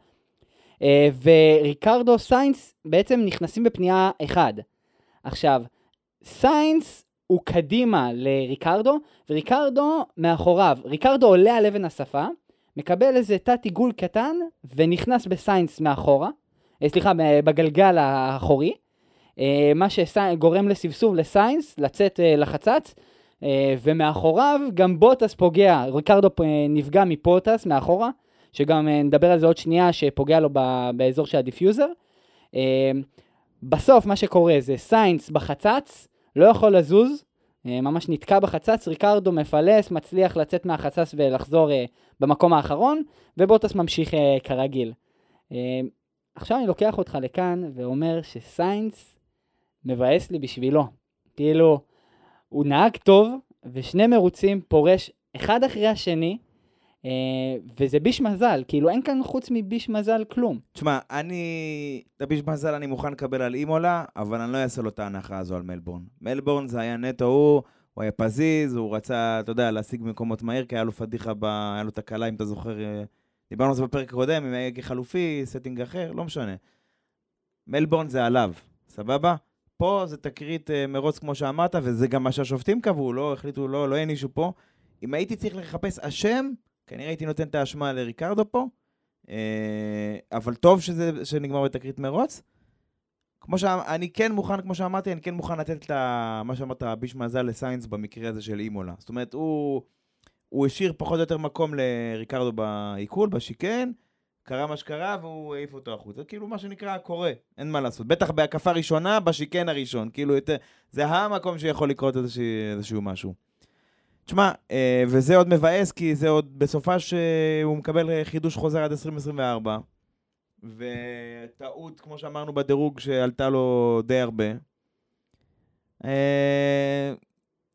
אה, וריקרדו סיינס בעצם נכנסים בפנייה אחד. עכשיו, סיינס הוא קדימה לריקרדו, וריקרדו מאחוריו. ריקרדו עולה על אבן השפה, מקבל איזה תת היגוי קטן, ונכנס בסיינס מאחורה, אה, סליחה, בגלגל האחורי, אה, מה שגורם לסבסוב לסיינס לצאת אה, לחצץ, ומאחוריו גם בוטס פוגע, ריקרדו נפגע מבוטס מאחורה, שגם נדבר על זה עוד שנייה, שפוגע לו באזור של ה diffuser. בסוף מה שקורה זה סיינס בחצץ, לא יכול לזוז, ממש נתקע בחצץ, ריקרדו מפלס, מצליח לצאת מהחצץ ולחזור אה, במקום האחרון, ובוטס ממשיך אה, כרגיל. אה, עכשיו אני לוקח אותך לכאן ואומר שסיינס מבאס לי בשבילו. כאילו, הוא נהג טוב, ושני מרוצים פורש אחד אחרי השני, אה, וזה ביש מזל, כאילו אין כאן חוץ מביש מזל כלום. תשמע, אני, את הביש מזל אני מוכן לקבל על אימולה, אבל אני לא אעשה לו את ההנחה הזו על מלבורן. מלבורן זה היה נטו הוא, הוא היה פזיז, הוא רצה, אתה יודע, להשיג מקומות מהר, כי היה לו פדיחה, ב... היה לו תקלה, אם אתה זוכר, אה, דיברנו על זה בפרק הקודם, עם הגה חלופי, setting אחר, לא משנה. מלבורן זה עליו, סבבה? פה זה תקרית אה, מרוץ כמו שאמרת, וזה גם מה שהשופטים קבעו, לא החליטו, לא, לא הענישו פה. אם הייתי צריך לחפש אשם, כנראה הייתי נותן את האשמה לריקרדו פה, אה, אבל טוב שזה, שנגמר בתקרית מרוץ. כמו שאני כן מוכן, כמו שאמרתי, אני כן מוכן לתת את מה שאמרת, ביש מזל לסיינס במקרה הזה של אימולה. זאת אומרת, הוא, הוא השאיר פחות או יותר מקום לריקרדו בעיכול, בשיקן, קרה מה שקרה והוא העיף אותו החוצה. כאילו, מה שנקרא, קורה, אין מה לעשות. בטח בהקפה ראשונה, בשיקן הראשון. כאילו, יותר, זה המקום שיכול לקרות איזשהו, איזשהו משהו. תשמע, אה, וזה עוד מבאס, כי זה עוד בסופה שהוא מקבל חידוש חוזר עד 2024, וטעות, כמו שאמרנו בדירוג, שעלתה לו די הרבה. אה,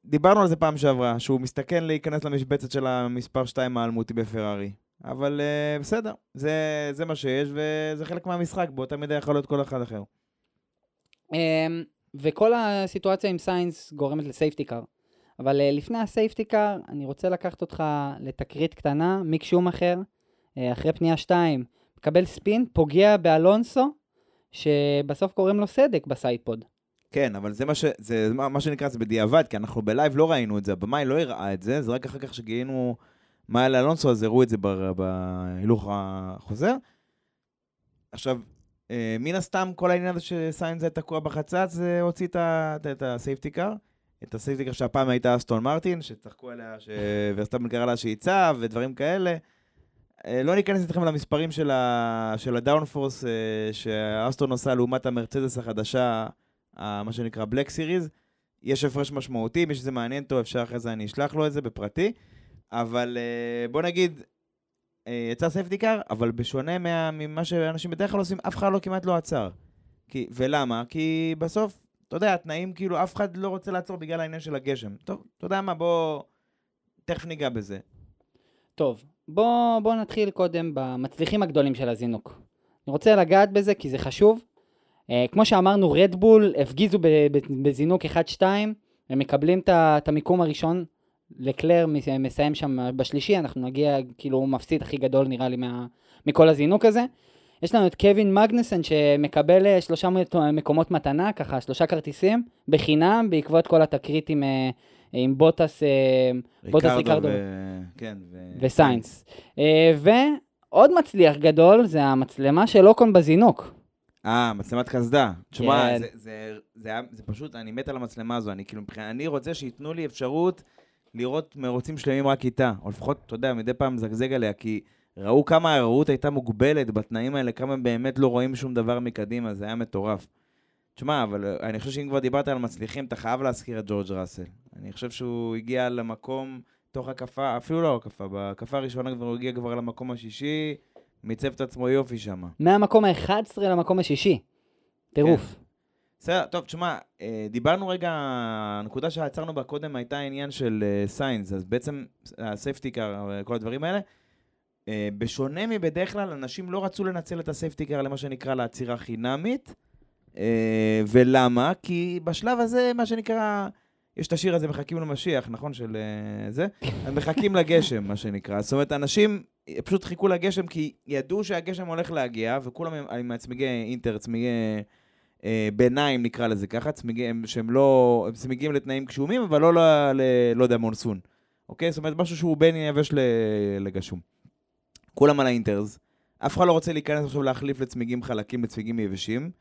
דיברנו על זה פעם שעברה, שהוא מסתכן להיכנס למשבצת של המספר 2 האלמותי בפרארי. אבל אה, בסדר, זה, זה מה שיש, וזה חלק מהמשחק, באותה מידה יכול להיות כל אחד אחר. אמ, וכל הסיטואציה עם סיינס גורמת ל safety car. אבל אה, לפני ה safety car, אני רוצה לקחת אותך לתקרית קטנה, מיק שומאכר, אה, אחרי פנייה 2, מקבל spin, פוגע באלונסו, שבסוף גורם לו סדק ב sidepod. כן, אבל זה מה, ש... זה מה שנקרא, זה בדיעבד, כי אנחנו בלייב לא ראינו את זה, הבמאי לא הראה את זה, זה רק אחר כך שגילינו מה היה לאלונסו, אז הראו את זה בהילוך החוזר. עכשיו, אה, מן הסתם, כל העניין הזה שסיינס היה תקוע בחצץ, זה הוציא את ה safety car. את ה safety car שהפעם הייתה אסטון מרטין, שצחקו עליה, שוורסטאפן קרא לה שהיא צב ודברים כאלה. אה, לא ניכנס איתכם למספרים של, ה... של ה downforce אה, שאסטון עושה לעומת המרצדס החדשה. מה שנקרא Black Series. יש הפרש משמעותי, מי שזה מעניין אותו, אפשר אחרי זה אני אשלח לו את זה בפרטי. אבל אה, בוא נגיד, יצא סייפטי קאר, אבל בשונה מה... ממה שאנשים בדרך כלל עושים, אף אחד לא כמעט לא עצר. כי... ולמה? כי בסוף, אתה יודע, התנאים כאילו, אף אחד לא רוצה לעצור בגלל העניין של הגשם. טוב, אתה יודע מה, בוא... תכף ניגע בזה. טוב, בוא, בוא נתחיל קודם במצליחים הגדולים של הזינוק. אני רוצה לגעת בזה כי זה חשוב. אה, כמו שאמרנו, רדבול הפגיזו בזינוק 1-2, הם מקבלים את המיקום הראשון. לקלר מס- מסיים שם בשלישי, אנחנו נגיע, כאילו הוא מפסיד הכי גדול נראה לי מה, מכל הזינוק הזה. יש לנו את קווין מגנסן שמקבל אה, שלושה מק- מקומות מתנה, ככה שלושה כרטיסים, בחינם, בעקבות כל התקרית עם, אה, עם בוטס, אה, בוטס ריקרדו ו... כן, ו... וסיינס. אה, ועוד מצליח גדול זה המצלמה של אוקון בזינוק. אה, מצלמת קסדה. תשמע, כן. זה, זה, זה, זה פשוט, אני מת על המצלמה הזו. אני כאילו, אני רוצה שייתנו לי אפשרות לראות מרוצים שלמים רק איתה. או לפחות, אתה יודע, מדי פעם מזגזג עליה, כי ראו כמה הראות הייתה מוגבלת בתנאים האלה, כמה באמת לא רואים שום דבר מקדימה, זה היה מטורף. תשמע, אבל אה, אני חושב שאם כבר דיברת על מצליחים, אתה חייב להזכיר את ג'ורג' ראסל. אני חושב שהוא הגיע למקום, תוך הקפה, אפילו לא הקפה, בהקפה הראשונה כבר הוא הגיע כבר למקום השישי, מיצב את עצמו יופי שם. מהמקום ה-11 למקום השישי. טירוף. בסדר, טוב, תשמע, אה, דיברנו רגע, הנקודה שעצרנו בה קודם הייתה העניין של סיינס, אז בעצם ה safety car וכל הדברים האלה. אה, בשונה מבדרך כלל, אנשים לא רצו לנצל את ה safety car למה שנקרא לעצירה חינמית. אה, ולמה? כי בשלב הזה, מה שנקרא, יש את השיר הזה, מחכים למשיח, נכון? של אה, זה? אז מחכים לגשם, מה שנקרא. זאת אומרת, אנשים פשוט חיכו לגשם כי ידעו שהגשם הולך להגיע, וכולם עם- עם צמיגי אינטר, צמיגי אה, ביניים, נקרא לזה ככה, צמיגי, הם- שהם לא, הם צמיגים לתנאים גשומים, אבל לא, ל, לא יודע, מונסון. אוקיי? זאת אומרת, משהו שהוא בין יבש לגשום. כולם על האינטרס. אף אחד לא רוצה להיכנס עכשיו להחליף לצמיגים חלקים לצמיגים יבשים.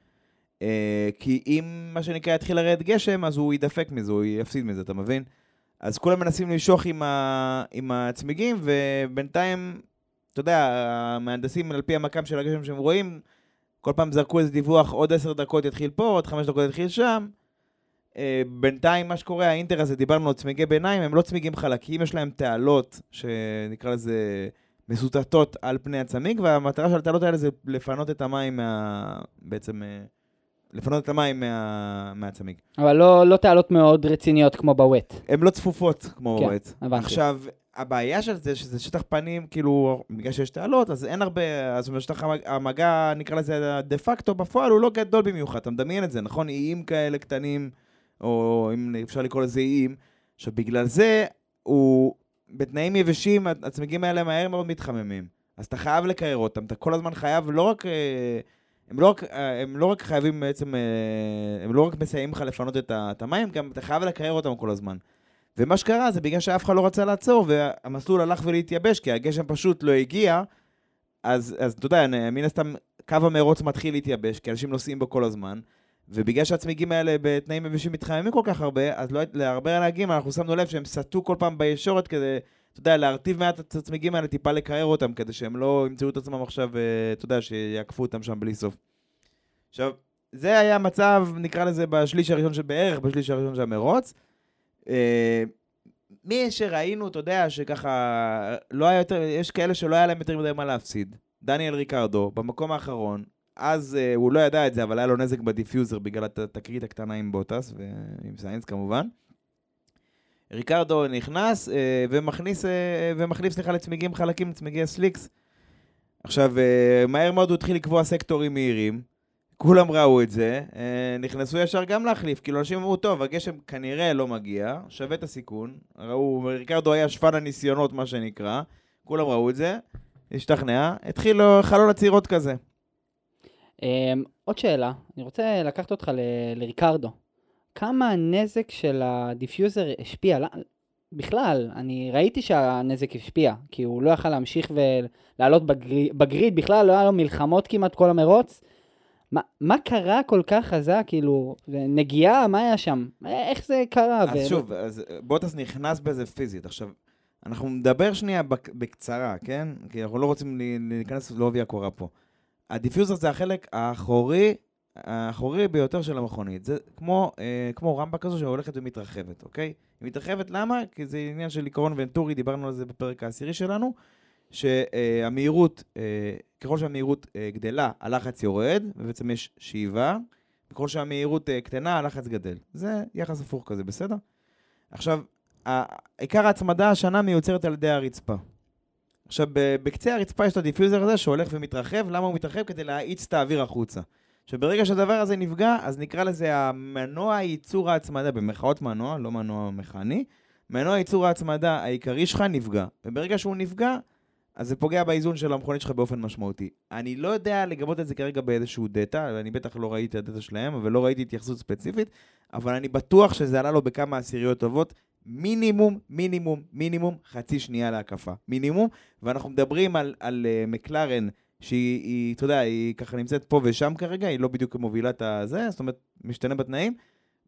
אה, כי אם, מה שנקרא, יתחיל לרדת גשם, אז הוא יידפק מזה, הוא יפסיד מזה, אתה מבין? אז כולם מנסים למשוך עם, ה, עם הצמיגים, ובינתיים, אתה יודע, המהנדסים, על פי המקם של הגשם שהם רואים, כל פעם זרקו איזה דיווח, עוד עשר דקות יתחיל פה, עוד חמש דקות יתחיל שם. אה, בינתיים, מה שקורה, האינטר הזה, דיברנו על צמיגי ביניים, הם לא צמיגים חלקים, יש להם תעלות, שנקרא לזה מסוטטות על פני הצמיג, והמטרה של התעלות האלה זה לפנות את המים מה... בעצם... אה, לפנות את המים מה... מהצמיג. אבל לא, לא תעלות מאוד רציניות כמו בווט. הן לא צפופות כמו כן, רועץ. הבנתי. עכשיו, הבעיה של זה, שזה שטח פנים, כאילו, בגלל שיש תעלות, אז אין הרבה, אז המג- המגע, נקרא לזה דה פקטו, בפועל הוא לא גדול במיוחד, אתה מדמיין את זה, נכון? איים כאלה קטנים, או אם אפשר לקרוא לזה איים. עכשיו, בגלל זה, הוא, בתנאים יבשים, הצמיגים האלה מהר מאוד מתחממים. אז אתה חייב לקרר אותם, אתה כל הזמן חייב לא רק... אה, הם לא, רק, אה, הם לא רק חייבים בעצם, אה, הם לא רק מסייעים לך לפנות את את המים, גם אתה חייב לקרר אותם כל הזמן. ומה שקרה זה בגלל שאף אחד לא רצה לעצור, והמסלול הלך ולהתייבש, כי הגשם פשוט לא הגיע, אז, אז אתה יודע, מן הסתם קו המרוץ מתחיל להתייבש, כי אנשים נוסעים בו כל הזמן, ובגלל שהצמיגים האלה בתנאים יבשים מתחממים כל כך הרבה, אז לא, להרבה נהגים אנחנו שמנו לב שהם סטו כל פעם בישורת כדי, אתה יודע, להרטיב מעט את הצמיגים האלה, טיפה לקרר אותם, כדי שהם לא ימצאו את עצמם עכשיו, אה, אתה יודע, שיעקפו אותם שם בלי סוף. עכשיו, זה היה המצב, נקרא לזה, בשליש הראשון של בערך, בשליש הראשון של המרוץ. אה, מי שראינו, אתה יודע, שככה, לא היה יותר, יש כאלה שלא היה להם יותר מדי מה להפסיד. דניאל ריקרדו, במקום האחרון, אז אה, הוא לא ידע את זה, אבל היה לו נזק ב diffuser בגלל הת- התקרית הקטנה עם בוטס, ועם סיינס כמובן. ריקרדו נכנס אה, ומכניס, אה, ומחליף, סליחה, לצמיגים חלקים, לצמיגי ה slicks. עכשיו, אה, מהר מאוד הוא התחיל לקבוע סקטורים מהירים. כולם ראו את זה, אה, נכנסו ישר גם להחליף, כאילו אנשים אמרו, טוב, הגשם כנראה לא מגיע, שווה את הסיכון. ראו, ריקרדו היה שפן הניסיונות, מה שנקרא, כולם ראו את זה, השתכנע, התחיל לו חלון עצירות כזה. Um, עוד שאלה, אני רוצה לקחת אותך ל- לריקרדו. כמה הנזק של ה diffuser השפיע? ל- בכלל, אני ראיתי שהנזק השפיע, כי הוא לא יכל להמשיך ולעלות ב grid, ב grid בכלל, לא היה לו מלחמות כמעט כל המרוץ. מה, מה קרה כל כך חזק, כאילו, נגיעה, מה היה שם? איך זה קרה? אז שוב, אז בוטס נכנס בזה פיזית. עכשיו, אנחנו נדבר שנייה בק- בקצרה, כן? כי אנחנו לא רוצים להיכנס לעובי הקורה פה. ה diffuser זה החלק האחורי, האחורי ביותר של המכונית. זה כמו, אה, כמו רמפה כזו שהולכת ומתרחבת, אוקיי? היא מתרחבת, למה? כי זה עניין של עיקרון ונטורי, דיברנו על זה בפרק העשירי שלנו, שהמהירות, אה, ככל שהמהירות אה, גדלה, הלחץ יורד, ובעצם יש שאיבה, וככל שהמהירות אה, קטנה, הלחץ גדל. זה יחס הפוך כזה, בסדר? עכשיו, עיקר ההצמדה השנה מיוצרת על ידי הרצפה. עכשיו, בקצה הרצפה יש את ה diffuser הזה שהולך ומתרחב, למה הוא מתרחב? כדי להאיץ את האוויר החוצה. עכשיו, ברגע שהדבר הזה נפגע, אז נקרא לזה המנוע ייצור ההצמדה, במרכאות מנוע, לא מנוע מכני, מנוע ייצור ההצמדה העיקרי שלך נפגע. וברגע שהוא נפגע, אז זה פוגע באיזון של המכונית שלך באופן משמעותי. אני לא יודע לגבות את זה כרגע באיזשהו דאטה, ואני בטח לא ראיתי את הדאטה שלהם, אבל לא ראיתי התייחסות ספציפית, אבל אני בטוח שזה עלה לו בכמה עשיריות טובות, מינימום, מינימום, מינימום חצי שנייה להקפה. מינימום, ואנחנו מדברים על, על uh, מקלרן, שהיא, היא, אתה יודע, היא ככה נמצאת פה ושם כרגע, היא לא בדיוק מובילה את הזה, זאת אומרת, משתנה בתנאים.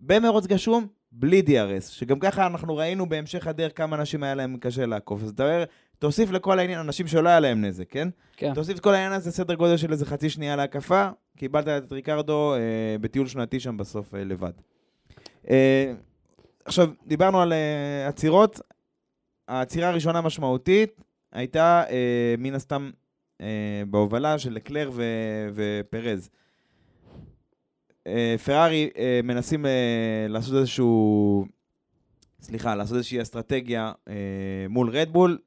במרוץ גשום, בלי DRS, שגם ככה אנחנו ראינו בהמשך הדרך כמה אנשים היה להם קשה לעקוף. אז אתה אומר, תוסיף לכל העניין, אנשים שלא היה להם נזק, כן? כן. תוסיף את כל העניין הזה, סדר גודל של איזה חצי שנייה להקפה, קיבלת את ריקרדו אה, בטיול שנתי שם בסוף אה, לבד. אה, עכשיו, דיברנו על אה, עצירות. העצירה הראשונה משמעותית הייתה אה, מן הסתם אה, בהובלה של לקלר ו- ופרז. אה, פרארי אה, מנסים אה, לעשות איזשהו... סליחה, לעשות איזושהי אסטרטגיה אה, מול רדבול.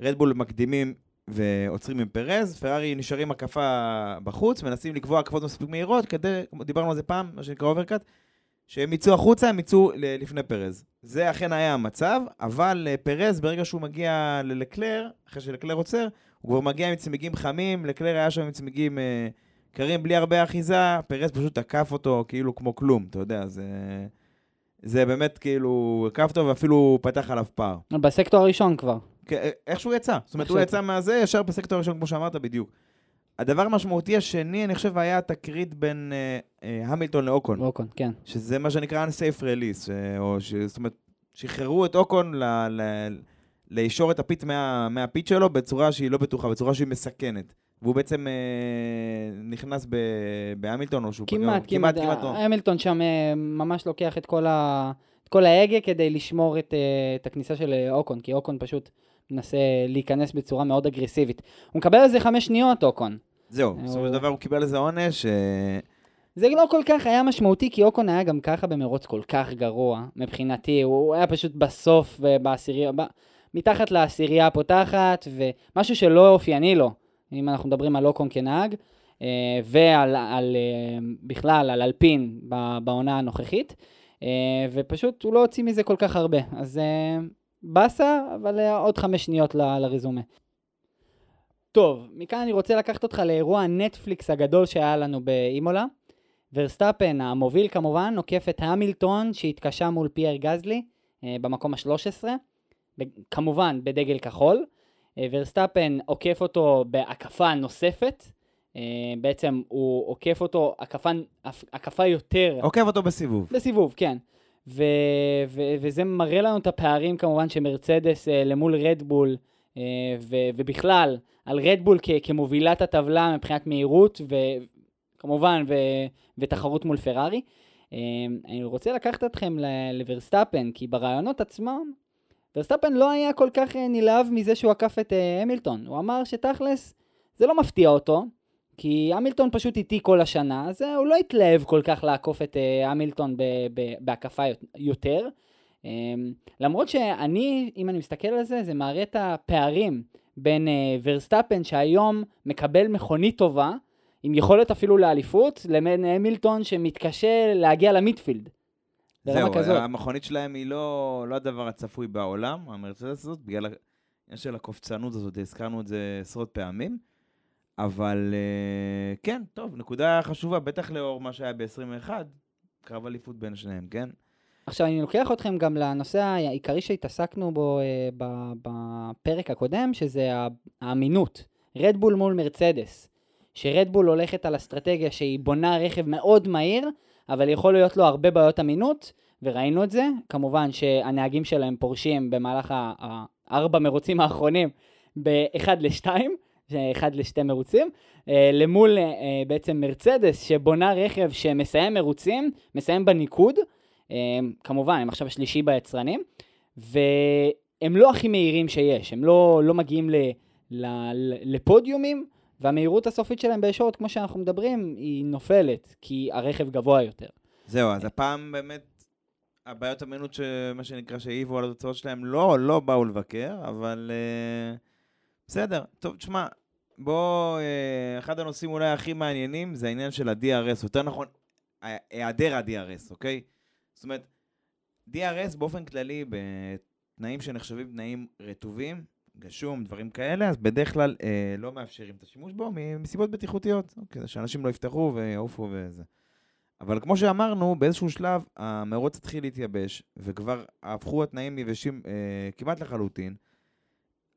רדבול מקדימים ועוצרים עם פרז, פרארי נשארים הקפה בחוץ, מנסים לקבוע הקפות מספיק מהירות, כדי, דיברנו על זה פעם, מה שנקרא overcut, שהם יצאו החוצה, הם יצאו לפני פרז. זה אכן היה המצב, אבל אה, פרז, ברגע שהוא מגיע ללקלר, אחרי שלקלר עוצר, הוא כבר מגיע עם צמיגים חמים, לקלר היה שם עם צמיגים אה, קרים בלי הרבה אחיזה, פרז פשוט תקף אותו כאילו כמו כלום, אתה יודע, זה... זה באמת כאילו, עקף אותו ואפילו פתח עליו פער. בסקטור הראשון כבר. כן, איך שהוא יצא. זאת אומרת, הוא יצא מהזה, ישר בסקטור הראשון, כמו שאמרת בדיוק. הדבר המשמעותי השני, אני חושב, היה התקרית בין אה, אה, המילטון לאוקון, אוקון, כן. שזה מה שנקרא unsafe release, אה, או ש... זאת אומרת, שחררו את אוקון ל... ל... לישור את הפיט מה... מהפיט שלו בצורה שהיא לא בטוחה, בצורה שהיא מסכנת. והוא בעצם אה, נכנס ב... בהמילטון, או שהוא כמעט, פגע... כמעט. כמעט לא. המילטון שם אה, ממש לוקח את כל, ה... את כל ההגה כדי לשמור את, אה, את הכניסה של אוקון, כי אוקון פשוט מנסה להיכנס בצורה מאוד אגרסיבית. הוא מקבל על זה חמש שניות, אוקון. זהו, הוא- בסופו של דבר הוא קיבל איזה עונש. אה, זה לא כל כך היה משמעותי, כי אוקון היה גם ככה במרוץ כל כך גרוע, מבחינתי. הוא היה פשוט בסוף, אה, בעשירייה, ב... מתחת לעשירייה הפותחת, ומשהו שלא אופייני לו, אם אנחנו מדברים על אוקון כנהג, אה, ועל על, אה, בכלל, על אלפין בעונה הנוכחית, אה, ופשוט הוא לא הוציא מזה כל כך הרבה. אז אה, באסה, אבל אה, עוד חמש שניות ל- לרזומה. טוב, מכאן אני רוצה לקחת אותך לאירוע הנטפליקס הגדול שהיה לנו באימולה. ורסטאפן, המוביל כמובן, עוקף את המילטון שהתקשה מול פייר גזלי אה, במקום ה-13, ב- כמובן בדגל כחול. אה, ורסטאפן עוקף אותו בהקפה נוספת, אה, בעצם הוא עוקף אותו הקפה, הקפה יותר עוקב אותו בסיבוב. בסיבוב, כן. ו- ו- וזה מראה לנו את הפערים כמובן שמרצדס למול רדבול, ו- ובכלל על רדבול כ- כמובילת הטבלה מבחינת מהירות, וכמובן ו- ותחרות מול פרארי. אה, אני רוצה לקחת אתכם לוורסטאפן, כי ברעיונות עצמם, ורסטאפן לא היה כל כך אה, נלהב מזה שהוא עקף את אה, המילטון. הוא אמר שתכלס, זה לא מפתיע אותו, כי המילטון פשוט איטי כל השנה, אז הוא לא התלהב כל כך לעקוף את המילטון בהקפה יותר. למרות שאני, אם אני מסתכל על זה, זה מראה את הפערים בין אה, ורסטאפן, שהיום מקבל מכונית טובה, עם יכולת אפילו לאליפות, לבין המילטון שמתקשה להגיע למיטפילד. זהו, כזאת. המכונית שלהם היא לא, לא הדבר הצפוי בעולם, המרצדס הזאת, בגלל העניין של הקופצנות הזאת, הזכרנו את זה עשרות פעמים. אבל אה, כן, טוב, נקודה חשובה, בטח לאור מה שהיה ב-21, קרב אליפות בין שניהם, כן? עכשיו, אני לוקח אתכם גם לנושא העיקרי שהתעסקנו בו אה, בפרק הקודם, שזה האמינות. רדבול מול מרצדס. שרדבול הולכת על אסטרטגיה שהיא בונה רכב מאוד מהיר, אבל יכול להיות לו הרבה בעיות אמינות, וראינו את זה. כמובן שהנהגים שלהם פורשים במהלך הארבע מרוצים האחרונים ב-1 ל-2, 1 לשתי מרוצים, אה, למול אה, בעצם מרצדס שבונה רכב שמסיים מרוצים, מסיים בניקוד, כמובן, הם עכשיו השלישי ביצרנים, והם לא הכי מהירים שיש, הם לא, לא מגיעים ל, ל, ל, לפודיומים, והמהירות הסופית שלהם בישורת, כמו שאנחנו מדברים, היא נופלת, כי הרכב גבוה יותר. זהו, אז הפעם באמת, הבעיות אמינות, שמה שנקרא, שהעיבו על התוצאות שלהם, לא, לא באו לבקר, אבל uh, בסדר. טוב, תשמע, בוא, uh, אחד הנושאים אולי הכי מעניינים זה העניין של ה-DRS, יותר נכון, היעדר ה-DRS, אוקיי? זאת אומרת, DRS באופן כללי, בתנאים שנחשבים תנאים רטובים, גשום, דברים כאלה, אז בדרך כלל אה, לא מאפשרים את השימוש בו מסיבות בטיחותיות, כדי שאנשים לא יפתחו ויעופו וזה. אבל כמו שאמרנו, באיזשהו שלב המרוץ התחיל להתייבש, וכבר הפכו התנאים יבשים אה, כמעט לחלוטין,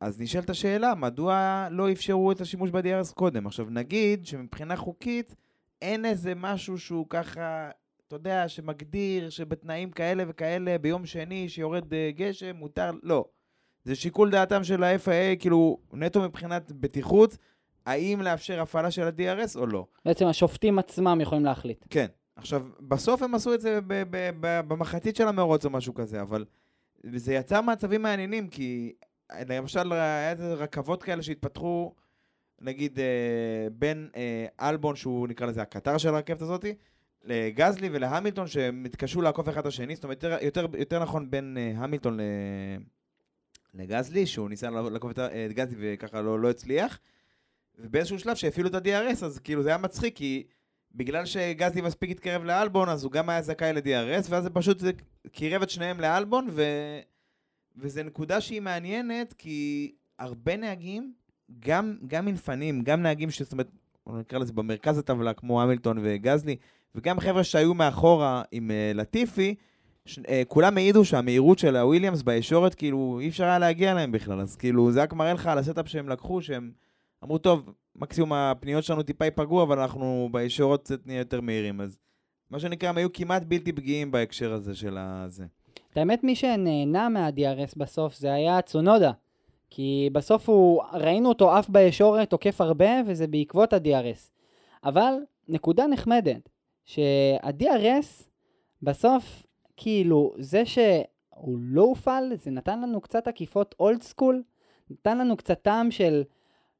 אז נשאלת השאלה, מדוע לא אפשרו את השימוש ב-DRS קודם? עכשיו, נגיד שמבחינה חוקית אין איזה משהו שהוא ככה, אתה יודע, שמגדיר שבתנאים כאלה וכאלה, ביום שני שיורד אה, גשם, מותר, לא. זה שיקול דעתם של ה-FIA, כאילו, נטו מבחינת בטיחות, האם לאפשר הפעלה של ה-DRS או לא. בעצם השופטים עצמם יכולים להחליט. כן. עכשיו, בסוף הם עשו את זה ב- ב- ב- במחצית של המרוץ או משהו כזה, אבל זה יצר מצבים מעניינים, כי למשל היה רכבות כאלה שהתפתחו, נגיד, אה, בין אה, אלבון, שהוא נקרא לזה הקטר של הרכבת הזאתי, לגזלי ולהמילטון, שהם התקשו לעקוף אחד את השני, זאת אומרת, יותר, יותר, יותר נכון בין אה, המילטון ל... לגזלי, שהוא ניסה לעקוף את את גזלי וככה לא, לא הצליח. ובאיזשהו שלב שהפעילו את ה-DRS, אז כאילו זה היה מצחיק, כי בגלל שגזלי מספיק התקרב לאלבון, אז הוא גם היה זכאי ל-DRS, ואז זה פשוט זה קירב את שניהם לאלבון, ו... וזו נקודה שהיא מעניינת, כי הרבה נהגים, גם, גם מלפנים, גם נהגים שזאת אומרת, נקרא לזה במרכז הטבלה, כמו המילטון וגזלי, וגם חבר'ה שהיו מאחורה עם uh, לטיפי, ש... uh, כולם העידו שהמהירות של הוויליאמס בישורת, כאילו, אי אפשר היה להגיע אליהם בכלל, אז כאילו, זה רק מראה לך על ה setup שהם לקחו, שהם אמרו, טוב, מקסימום הפניות שלנו טיפה ייפגעו, אבל אנחנו בישורות קצת נהיה יותר מהירים, אז מה שנקרא, הם היו כמעט בלתי פגיעים בהקשר הזה של הזה. האמת, מי שנהנה מה-DRS בסוף זה היה צונודה. כי בסוף הוא, ראינו אותו עף בישורת, תוקף הרבה, וזה בעקבות ה-DRS. אבל, נקודה נחמדת, שה-DRS, בסוף, כאילו, זה שהוא לא הופעל, זה נתן לנו קצת עקיפות אולד סקול, נתן לנו קצת טעם של,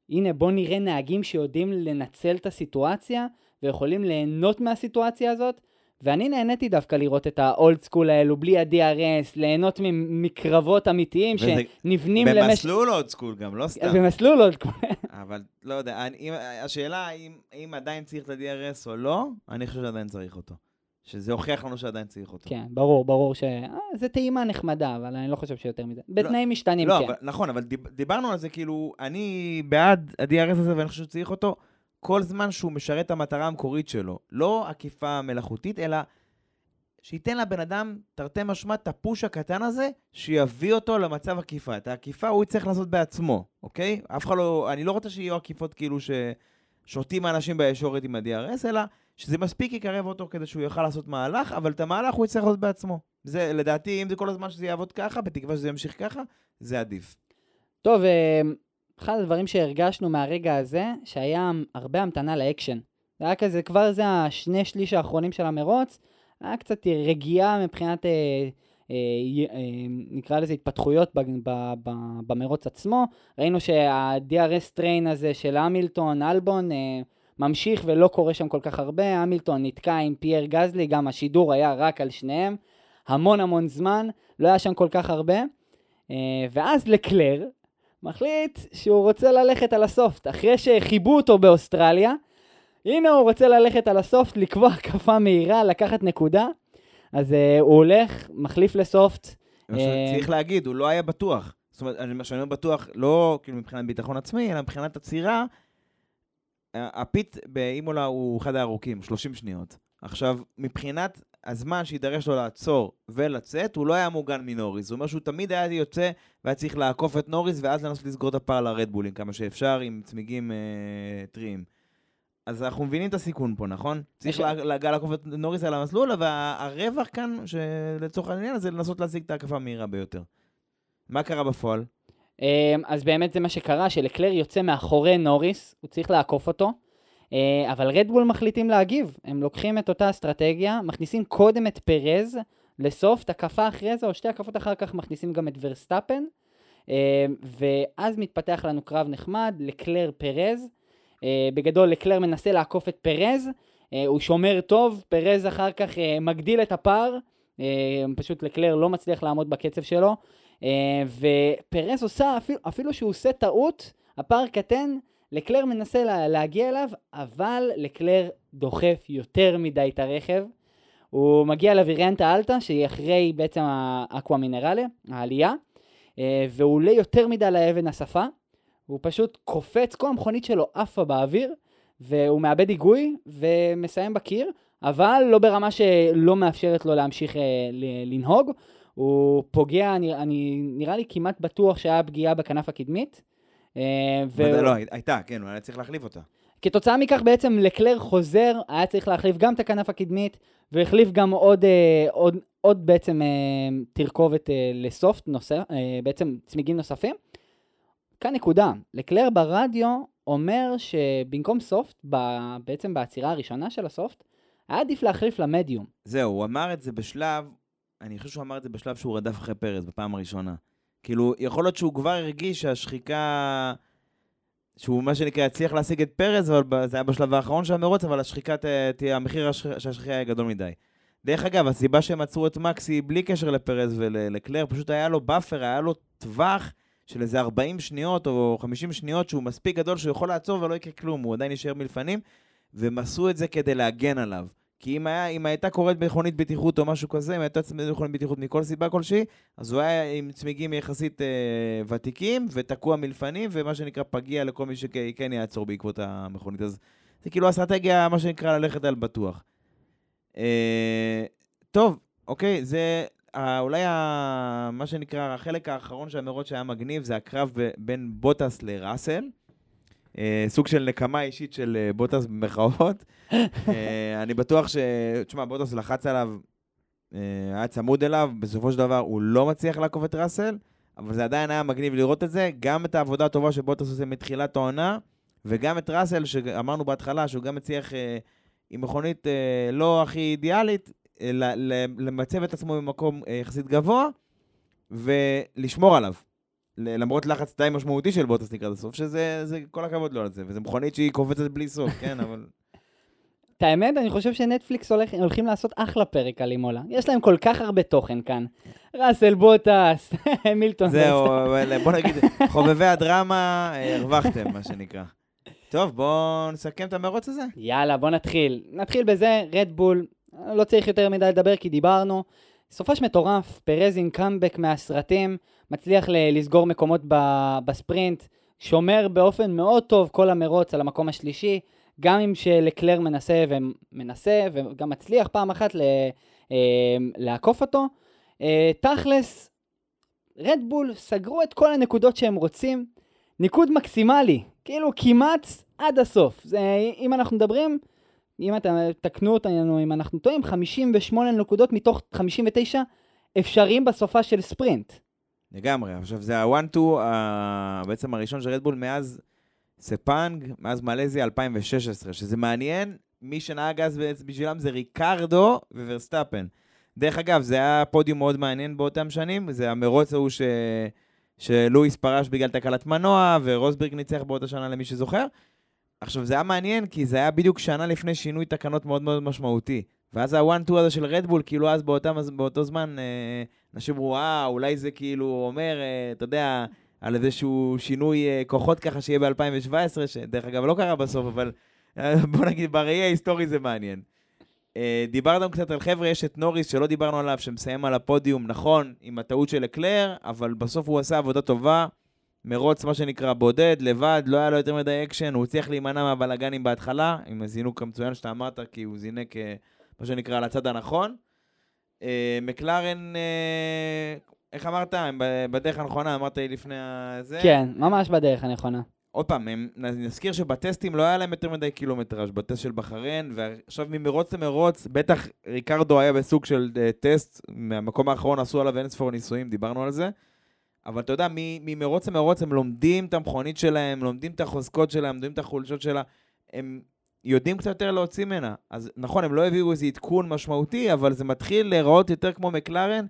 הנה בוא נראה נהגים שיודעים לנצל את הסיטואציה, ויכולים ליהנות מהסיטואציה הזאת, ואני נהניתי דווקא לראות את ה old school האלו בלי ה-DRS, ליהנות מקרבות אמיתיים וזה- שנבנים למשך... במסלול old school גם, לא סתם. במסלול old school. אבל לא יודע, אני, אם, השאלה האם, האם עדיין צריך את ה-DRS או לא, אני חושב שעדיין צריך אותו. שזה הוכיח לנו שעדיין צריך אותו. כן, ברור, ברור ש... אה, זה טעימה נחמדה, אבל אני לא חושב שיותר מזה. בתנאים משתנים, לא, כן. אבל, נכון, אבל דיב, דיברנו על זה, כאילו, אני בעד ה-DRS הזה ואני חושב שצריך אותו כל זמן שהוא משרת את המטרה המקורית שלו. לא עקיפה מלאכותית, אלא שייתן לבן אדם, תרתי משמע, את הפוש הקטן הזה, שיביא אותו למצב עקיפה. את העקיפה הוא יצטרך לעשות בעצמו, אוקיי? אף אחד לא... אני לא רוצה שיהיו עקיפות כאילו ששותים האנשים בישורת עם ה-DRS, אלא שזה מספיק יקרב אותו כדי שהוא יוכל לעשות מהלך, אבל את המהלך הוא יצטרך לעשות בעצמו. זה, לדעתי, אם זה כל הזמן שזה יעבוד ככה, בתקווה שזה ימשיך ככה, זה עדיף. טוב, אה, אחד הדברים שהרגשנו מהרגע הזה, שהיה הרבה המתנה לאקשן. זה היה כזה, כבר זה השני שליש האחרונים של המרוץ, היה קצת רגיעה מבחינת, אה, אה, אה, נקרא לזה התפתחויות במרוץ עצמו. ראינו שה-DRS train הזה של המילטון, אלבון, אה, ממשיך ולא קורה שם כל כך הרבה. המילטון נתקע עם פייר גזלי, גם השידור היה רק על שניהם. המון המון זמן, לא היה שם כל כך הרבה. אה, ואז לקלר מחליט שהוא רוצה ללכת על הסופט. אחרי שחיבו אותו באוסטרליה, הנה הוא רוצה ללכת על הסופט, לקבוע הקפה מהירה, לקחת נקודה. אז uh, הוא הולך, מחליף לסופט. אה, צריך להגיד, הוא לא היה בטוח. זאת אומרת, אני- מה שאני אומר בטוח, לא כאילו מבחינת ביטחון עצמי, אלא מבחינת עצירה, הפיט באימולה הוא אחד הארוכים, 30 שניות. עכשיו, מבחינת הזמן שיידרש לו לעצור ולצאת, הוא לא היה מוגן מנוריס. זה אומר שהוא תמיד היה יוצא והיה צריך לעקוף את נוריס, ואז לנסות לסגור את הפער לרדבולים כמה שאפשר עם צמיגים אה, טריים. אז אנחנו מבינים את הסיכון פה, נכון? צריך יש- לה- להגיע לעקוף את נוריס על המסלול, והרווח כאן, שלצורך העניין הזה, לנסות להשיג את ההקפה המהירה ביותר. מה קרה בפועל? אמ, אז באמת זה מה שקרה, שלקלר יוצא מאחורי נוריס, הוא צריך לעקוף אותו, אבל רדבול מחליטים להגיב. הם לוקחים את אותה אסטרטגיה, מכניסים קודם את פרז לסוף, את הקפה אחרי זה, או שתי הקפות אחר כך מכניסים גם את ורסטאפן, אה, ואז מתפתח לנו קרב נחמד, לקלר פרז. אה, בגדול לקלר מנסה לעקוף את פרז, אה, הוא שומר טוב, פרז אחר כך אה, מגדיל את הפער, אה, פשוט לקלר לא מצליח לעמוד בקצב שלו. אה, ופרז עושה, אפילו, אפילו שהוא עושה טעות, הפער קטן, לקלר מנסה לה, להגיע אליו, אבל לקלר דוחף יותר מדי את הרכב. הוא מגיע לווריאנטה אלטה, שהיא אחרי בעצם האקווה מינרלה, העלייה, אה, והוא עולה יותר מדי לאבן השפה. הוא פשוט קופץ, כל המכונית שלו עפה באוויר, והוא מאבד היגוי ומסיים בקיר, אבל לא ברמה שלא מאפשרת לו להמשיך אה, לנהוג. הוא פוגע, אני, אני נראה לי כמעט בטוח שהיה פגיעה בכנף הקדמית. אה, ו- ודאי לא, הייתה, כן, הוא היה צריך להחליף אותה. כתוצאה מכך בעצם לקלר חוזר, היה צריך להחליף גם את הכנף הקדמית, והחליף גם עוד, אה, עוד, עוד בעצם אה, תרכובת לסופט, נוסע, אה, בעצם צמיגים נוספים. כאן נקודה, לקלר ברדיו אומר שבמקום סופט, בעצם בעצירה הראשונה של הסופט, היה עדיף להחליף למדיום. זהו, הוא אמר את זה בשלב, אני חושב שהוא אמר את זה בשלב שהוא רדף אחרי פרץ בפעם הראשונה. כאילו, יכול להיות שהוא כבר הרגיש שהשחיקה, שהוא מה שנקרא הצליח להשיג את פרז, אבל זה היה בשלב האחרון של המרוץ, אבל השחיקה תהיה, המחיר של השחיקה יהיה גדול מדי. דרך אגב, הסיבה שהם עצרו את מקס בלי קשר לפרז ולקלר, פשוט היה לו buffer, היה לו טווח של איזה 40 שניות או 50 שניות שהוא מספיק גדול שהוא יכול לעצור ולא יקרה כלום, הוא עדיין יישאר מלפנים, והם עשו את זה כדי להגן עליו. כי אם, היה, אם הייתה קורית מכונית בטיחות או משהו כזה, אם הייתה מכונית בטיחות מכל סיבה כלשהי, אז הוא היה עם צמיגים יחסית אה, ותיקים ותקוע מלפנים, ומה שנקרא פגיע לכל מי שכן יעצור בעקבות המכונית. אז זה כאילו אסטרטגיה, מה שנקרא, ללכת על בטוח. אה, טוב, אוקיי, זה אה, אולי ה, מה שנקרא, החלק האחרון של המרוץ שהיה מגניב, זה הקרב ב, בין בוטס לראסל. אה, סוג של נקמה אישית של אה, בוטס במרכאות. אה, אני בטוח ש... תשמע, בוטס לחץ עליו, היה צמוד אליו, בסופו של דבר הוא לא מצליח לעקוף את ראסל, אבל זה עדיין היה מגניב לראות את זה, גם את העבודה הטובה שבוטס עושה מתחילת העונה, וגם את ראסל, שאמרנו בהתחלה שהוא גם מצליח עם מכונית לא הכי אידיאלית, למצב את עצמו במקום יחסית גבוה, ולשמור עליו. למרות לחץ די משמעותי של בוטס לקראת הסוף, שזה זה, כל הכבוד לו על זה, וזו מכונית שהיא קופצת בלי סוף, כן, אבל... את האמת, אני חושב שנטפליקס הולך, הולכים לעשות אחלה פרק על אימולה. יש להם כל כך הרבה תוכן כאן. ראסל בוטס, מילטון זהו, בוא נגיד, חובבי הדרמה, אה, הרווחתם, מה שנקרא. טוב, בואו נסכם את המרוץ הזה. יאללה, בוא נתחיל. נתחיל בזה, רדבול, לא צריך יותר מדי לדבר כי דיברנו. סופש מטורף, פרז עם קאמבק מהסרטים, מצליח לסגור מקומות בספרינט, שומר באופן מאוד טוב כל המרוץ על המקום השלישי, גם אם שלקלר מנסה ומנסה וגם מצליח פעם אחת ל- אה, לעקוף אותו. אה, תכלס, רדבול סגרו את כל הנקודות שהם רוצים, ניקוד מקסימלי, כאילו כמעט עד הסוף. זה, אם אנחנו מדברים, אם אתם תקנו אותנו אם אנחנו טועים, 58 נקודות מתוך 59 אפשריים בסופה של ספרינט. לגמרי. עכשיו, זה ה-one-two, ה- בעצם הראשון של רדבול מאז ספאנג, מאז מלזיה 2016, שזה מעניין, מי שנהג אז בשבילם זה ריקרדו וורסטאפן. דרך אגב, זה היה פודיום מאוד מעניין באותם שנים, זה המרוץ ההוא ש... שלואיס פרש בגלל תקלת מנוע, ורוסברג ניצח באותה שנה למי שזוכר. עכשיו, זה היה מעניין, כי זה היה בדיוק שנה לפני שינוי תקנות מאוד מאוד משמעותי. ואז ה-one-two הזה של רדבול, כאילו אז באותם, באותו זמן, אה, אנשים אמרו, אה, אולי זה כאילו אומר, אה, אתה יודע, על איזשהו שינוי אה, כוחות ככה שיהיה ב-2017, שדרך אגב לא קרה בסוף, אבל אה, בוא נגיד, בראי ההיסטורי זה מעניין. אה, דיברנו קצת על חבר'ה, יש את נוריס שלא דיברנו עליו, שמסיים על הפודיום, נכון, עם הטעות של לקלר, אבל בסוף הוא עשה עבודה טובה. מרוץ, מה שנקרא, בודד, לבד, לא היה לו יותר מדי אקשן, הוא הצליח להימנע מהבלאגנים בהתחלה, עם הזינוק המצוין שאתה אמרת, כי הוא זינק, אה, מה שנקרא, על הצד הנכון. אה, מקלרן, אה, איך אמרת? הם בדרך הנכונה, אמרת לי לפני הזה. כן, ממש בדרך הנכונה. עוד פעם, הם, נזכיר שבטסטים לא היה להם יותר מדי קילומטראז' בטסט של בחריין, ועכשיו ממרוץ למרוץ, בטח ריקרדו היה בסוג של uh, טסט, מהמקום האחרון עשו עליו אינספור ניסויים, דיברנו על זה. אבל אתה יודע, ממרוץ למרוץ הם לומדים את המכונית שלהם, לומדים את החוזקות שלה, לומדים את החולשות שלה, הם יודעים קצת יותר להוציא ממנה. אז נכון, הם לא הביאו איזה עדכון משמעותי, אבל זה מתחיל להיראות יותר כמו מקלרן,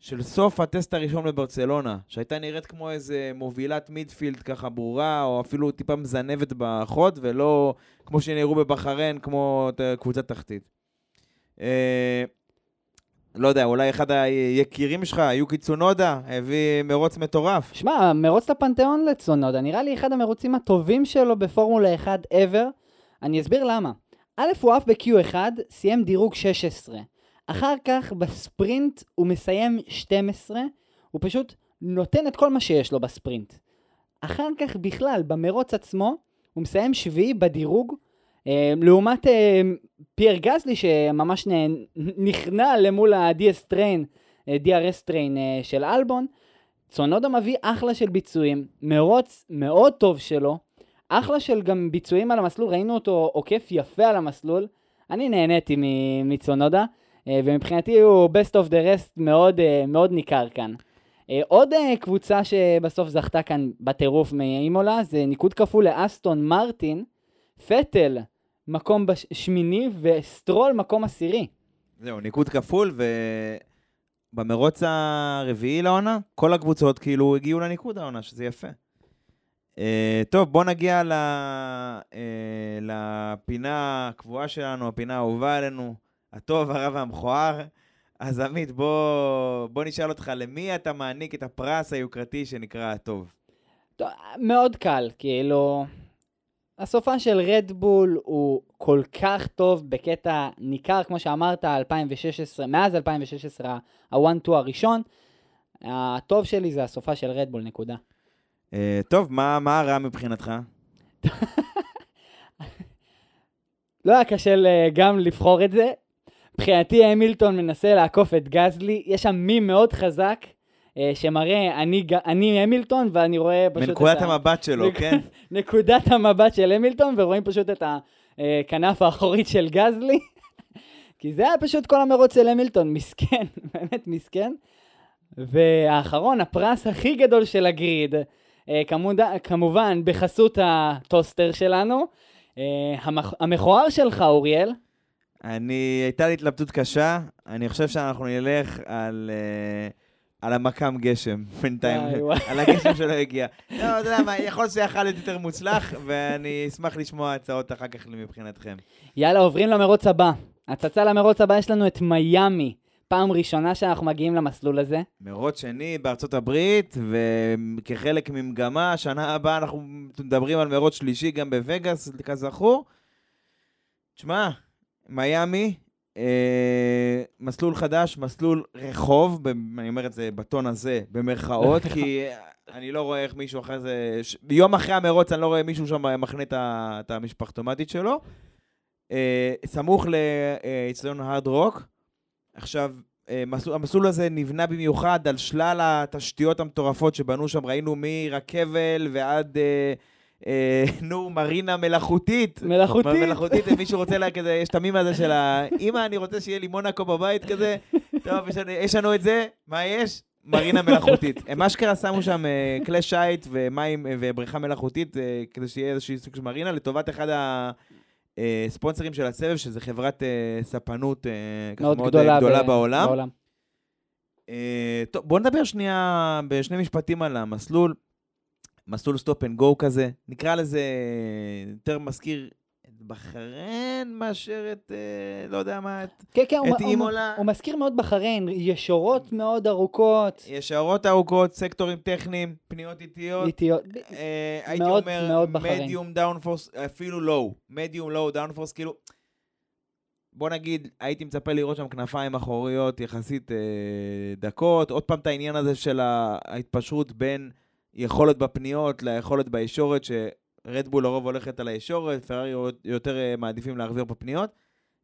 של סוף הטסט הראשון בברצלונה, שהייתה נראית כמו איזה מובילת מידפילד ככה ברורה, או אפילו טיפה מזנבת בחוד, ולא כמו שנראו בבחריין, כמו קבוצת תחתית. לא יודע, אולי אחד היקירים שלך, יוקי צונודה, הביא מרוץ מטורף. שמע, מרוץ לפנתיאון לצונודה, נראה לי אחד המרוצים הטובים שלו בפורמולה 1 ever. אני אסביר למה. א', הוא עף ב-Q1, סיים דירוג 16. אחר כך בספרינט הוא מסיים 12, הוא פשוט נותן את כל מה שיש לו בספרינט. אחר כך בכלל, במרוץ עצמו, הוא מסיים שביעי בדירוג, לעומת אה, פייר גזלי שממש נכנע למול ה-DS train, DRS train של אלבון. צונודה מביא אחלה של ביצועים, מרוץ מאוד טוב שלו, אחלה של גם ביצועים על המסלול, ראינו אותו עוקף יפה על המסלול. אני נהניתי מצונודה, אה, ומבחינתי הוא best of the rest מאוד, אה, מאוד ניכר כאן. אה, עוד קבוצה שבסוף זכתה כאן בטירוף מאימולה זה ניקוד כפול לאסטון מרטין, פטל מקום בש- שמיני וסטרול מקום עשירי. זהו, ניקוד כפול, ובמרוץ הרביעי לעונה, כל הקבוצות כאילו הגיעו לניקוד העונה, שזה יפה. Uh, טוב, בוא נגיע ל, uh, לפינה הקבועה שלנו, הפינה האהובה עלינו, הטוב, הרע והמכוער. אז עמית, בוא, בוא נשאל אותך, למי אתה מעניק את הפרס היוקרתי שנקרא הטוב? טוב, מאוד קל, כאילו... הסופה של רדבול הוא כל כך טוב בקטע ניכר, כמו שאמרת, 2016, מאז 2016, ה-1-2 הראשון. הטוב שלי זה הסופה של רדבול, נקודה. Uh, טוב, מה, מה הרע מבחינתך? לא היה קשה גם לבחור את זה. מבחינתי המילטון מנסה לעקוף את גזלי, יש שם מים מאוד חזק, שמראה אני, אני המילטון ואני רואה פשוט מנקודת את ה... המבט שלו, נק- כן? נקודת המבט של המילטון, ורואים פשוט את הכנף האחורית של גזלי. כי זה היה פשוט כל המרוץ של המילטון, מסכן, באמת מסכן. והאחרון, הפרס הכי גדול של הגריד, אה, כמוד... כמובן בחסות הטוסטר שלנו. אה, המכ... המכוער שלך, אוריאל, אני, הייתה לי התלבטות קשה, אני חושב שאנחנו נלך על, uh, על המכ"ם גשם, בינתיים. על הגשם שלא הגיע. לא, אתה יודע מה, יכול להיות שיכול להיות יותר מוצלח, ואני אשמח לשמוע הצעות אחר כך מבחינתכם. יאללה, עוברים למרוץ הבא. הצצה למרוץ הבא יש לנו את מיאמי. פעם ראשונה שאנחנו מגיעים למסלול הזה. מרוץ שני בארצות הברית, וכחלק ממגמה, שנה הבאה אנחנו מדברים על מרוץ שלישי גם בווגאס, כזכור. תשמע, מיאמי, אה, מסלול חדש, מסלול רחוב, ב- אני אומר את זה בטון הזה, במרכאות, כי אני לא רואה איך מישהו אחרי זה... ש... יום אחרי המרוץ אני לא רואה מישהו שם מחנה את את המשפחתומטית שלו. אה, סמוך לאצטדיון הארד רוק. עכשיו, אה, מסלול, המסלול הזה נבנה במיוחד על שלל התשתיות המטורפות שבנו שם, ראינו מרכבל ועד, אה, נו, מרינה מלאכותית. מלאכותית. מלאכותית, אם מישהו רוצה לה כזה, יש את המים הזה של ה... אמא, אני רוצה שיהיה לי מונאקו בבית כזה. טוב, יש לנו, את זה, מה יש? מרינה מלאכותית. הם אשכרה שמו שם אה, כלי שיט ומים אה, ובריכה מלאכותית, אה, כדי שיהיה איזשהו סוג של מרינה, לטובת אחד הספונסרים של הסבב, שזה חברת אה, ספנות אה, מאוד מאוד גדולה, אה, גדולה ב- בעולם. בעולם. אה, טוב, בוא נדבר שנייה בשני משפטים על המסלול. מסלול stop and go כזה. נקרא לזה יותר מזכיר את בחריין מאשר את, אה, לא יודע מה, את... כן, כן, הוא, את הוא, אימולה. הוא מזכיר מאוד בחריין, ישורות מאוד ארוכות, ישרות ארוכות, סקטורים טכניים, פניות איטיות. איטיות. אה, הייתי מאוד, אומר, מאוד בחריין. medium downforce, אפילו low. medium low downforce, כאילו... בוא נגיד, הייתי מצפה לראות שם כנפיים אחוריות יחסית אה, דקות. עוד פעם את העניין הזה של ההתפשרות בין יכולת בפניות ליכולת בישורת, שרדבול לרוב הולכת על הישורת, פרארי יותר אה, מעדיפים להרוויח בפניות.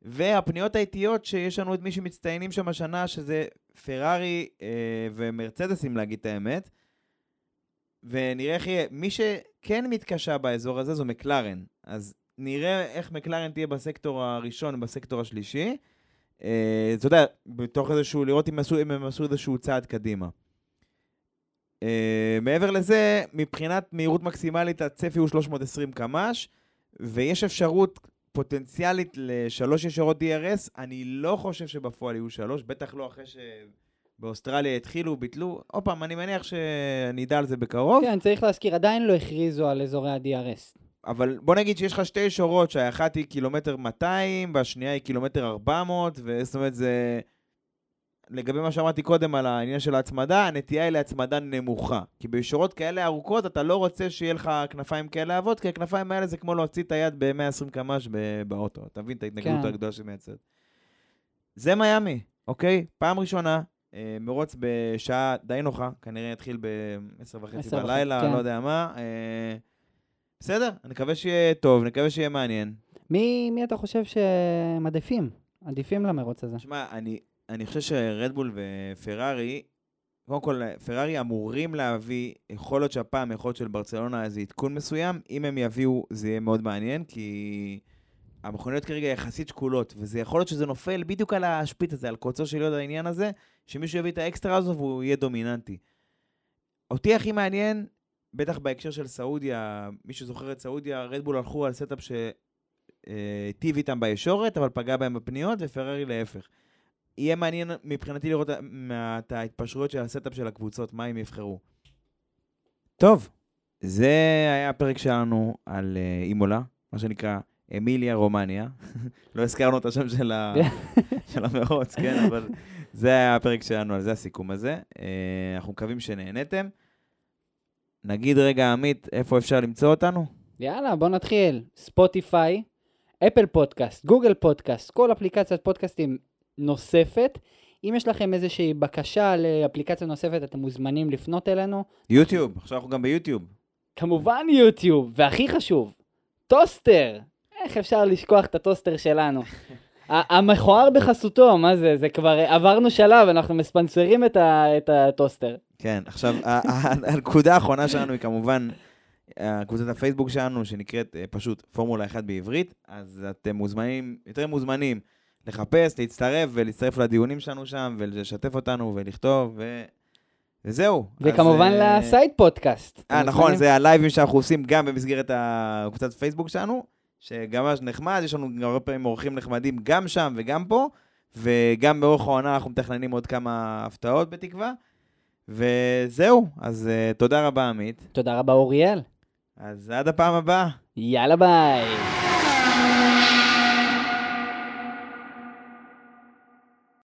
והפניות האיטיות שיש לנו את מי שמצטיינים שם השנה, שזה פרארי אה, ומרצדס, אם להגיד את האמת. ונראה איך יהיה. מי שכן מתקשה באזור הזה זו מקלרן. אז נראה איך מקלרן תהיה בסקטור הראשון ובסקטור השלישי. אה, אתה יודע, בתוך איזשהו, לראות אם, עשו, אם הם עשו איזשהו צעד קדימה. אה, מעבר לזה, מבחינת מהירות מקסימלית, הצפי הוא 320 קמ"ש, ויש אפשרות פוטנציאלית לשלוש ישרות DRS, אני לא חושב שבפועל יהיו שלוש, בטח לא אחרי שבאוסטרליה התחילו, ביטלו. עוד פעם, אני מניח שנדע על זה בקרוב. כן, צריך להזכיר, עדיין לא הכריזו על אזורי ה-DRS. אבל בוא נגיד שיש לך שתי שורות, שהאחת היא קילומטר 200, והשנייה היא קילומטר 400, וזאת אומרת זה... לגבי מה שאמרתי קודם על העניין של ההצמדה, הנטייה היא להצמדה נמוכה. כי בשורות כאלה ארוכות אתה לא רוצה שיהיה לך כנפיים כאלה אבות, כי הכנפיים האלה זה כמו להוציא את היד ב-120 קמ"ש באוטו. אתה מבין את ההתנגדות כן. הגדולה שמייצרת. זה מיאמי, אוקיי? פעם ראשונה, אה, מרוץ בשעה די נוחה, כנראה יתחיל ב-10 עשר וחצי בלילה, כן. לא יודע מה. אה, בסדר, אני מקווה שיהיה טוב, נקווה שיהיה מעניין. מי, מי אתה חושב שהם עדיפים? עדיפים למרוץ הזה. תשמע, אני, אני חושב שרדבול ופרארי, קודם כל, פרארי אמורים להביא, יכול להיות שהפעם, יכול להיות של ברצלונה איזה עדכון מסוים, אם הם יביאו זה יהיה מאוד מעניין, כי המכוניות כרגע יחסית שקולות, וזה יכול להיות שזה נופל בדיוק על השפיץ הזה, על קוצו של יוד העניין הזה, שמישהו יביא את האקסטרה הזו והוא יהיה דומיננטי. אותי הכי מעניין, בטח בהקשר של סעודיה, מי שזוכר את סעודיה, רדבול הלכו על setup שהיטיב איתם בישורת, אבל פגע בהם בפניות, ופרארי להפך. יהיה מעניין מבחינתי לראות את ההתפשרויות של ה setup של הקבוצות, מה הם יבחרו. טוב, זה היה הפרק שלנו על אה, אימולה, מה שנקרא אמיליה רומניה. לא הזכרנו את השם של, ה... של המרוץ, כן, אבל זה היה הפרק שלנו, על זה הסיכום הזה. אה, אנחנו מקווים שנהניתם. נגיד רגע, עמית, איפה אפשר למצוא אותנו? יאללה, בוא נתחיל. ספוטיפיי, אפל פודקאסט, גוגל פודקאסט, כל אפליקציית פודקאסטים נוספת. אם יש לכם איזושהי בקשה לאפליקציה נוספת, אתם מוזמנים לפנות אלינו. יוטיוב, עכשיו אנחנו גם ביוטיוב. כמובן יוטיוב, והכי חשוב, טוסטר. איך אפשר לשכוח את הטוסטר שלנו? המכוער בחסותו, מה זה? זה כבר עברנו שלב, אנחנו מספנסרים את, ה- את הטוסטר. כן, עכשיו, הנקודה האחרונה שלנו היא כמובן אה, קבוצת הפייסבוק שלנו, שנקראת אה, פשוט פורמולה 1 בעברית, אז אתם מוזמנים, יותר מוזמנים לחפש, להצטרף ולהצטרף לדיונים שלנו שם, ולשתף אותנו ולכתוב, ו... וזהו. וכמובן אז, אה, לסייד פודקאסט. אה, נכון? זה הלייבים שאנחנו עושים גם במסגרת הקבוצת פייסבוק שלנו, שגם ממש נחמד, יש לנו הרבה פעמים אורחים נחמדים גם שם וגם פה, וגם באורך העונה אנחנו מתכננים עוד כמה הפתעות בתקווה. וזהו, אז uh, תודה רבה עמית. תודה רבה אוריאל. אז עד הפעם הבאה. יאללה ביי.